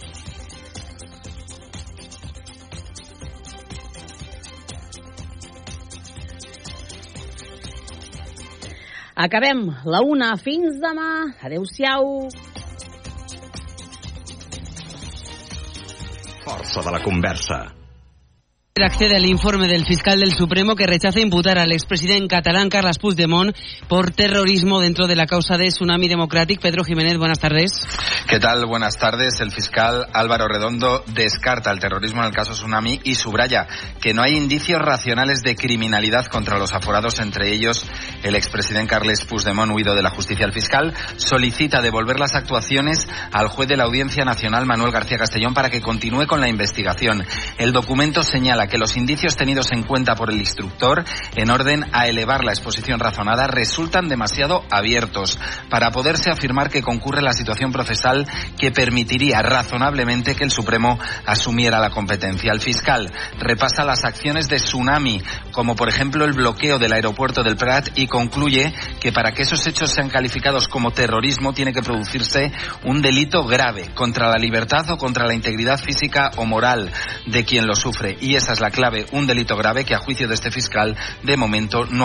Acabem la una. Fins demà. Adéu-siau. Força de la conversa. Accede al informe del fiscal del Supremo que rechaza imputar al expresidente catalán Carles Puigdemont por terrorismo dentro de la causa de Tsunami Democratic. Pedro Jiménez, buenas tardes. ¿Qué tal? Buenas tardes. El fiscal Álvaro Redondo descarta el terrorismo en el caso Tsunami y subraya que no hay indicios racionales de criminalidad contra los aforados, entre ellos el expresidente Carles Puigdemont, huido de la justicia. El fiscal solicita devolver las actuaciones al juez de la Audiencia Nacional, Manuel García Castellón, para que continúe con la investigación. El documento señala que los indicios tenidos en cuenta por el instructor en orden a elevar la exposición razonada resultan demasiado abiertos para poderse afirmar que concurre la situación procesal que permitiría razonablemente que el Supremo asumiera la competencia. El fiscal repasa las acciones de tsunami, como por ejemplo el bloqueo del aeropuerto del Prat y concluye que para que esos hechos sean calificados como terrorismo tiene que producirse un delito grave contra la libertad o contra la integridad física o moral de quien lo sufre. Y esa es la clave, un delito grave que a juicio de este fiscal de momento no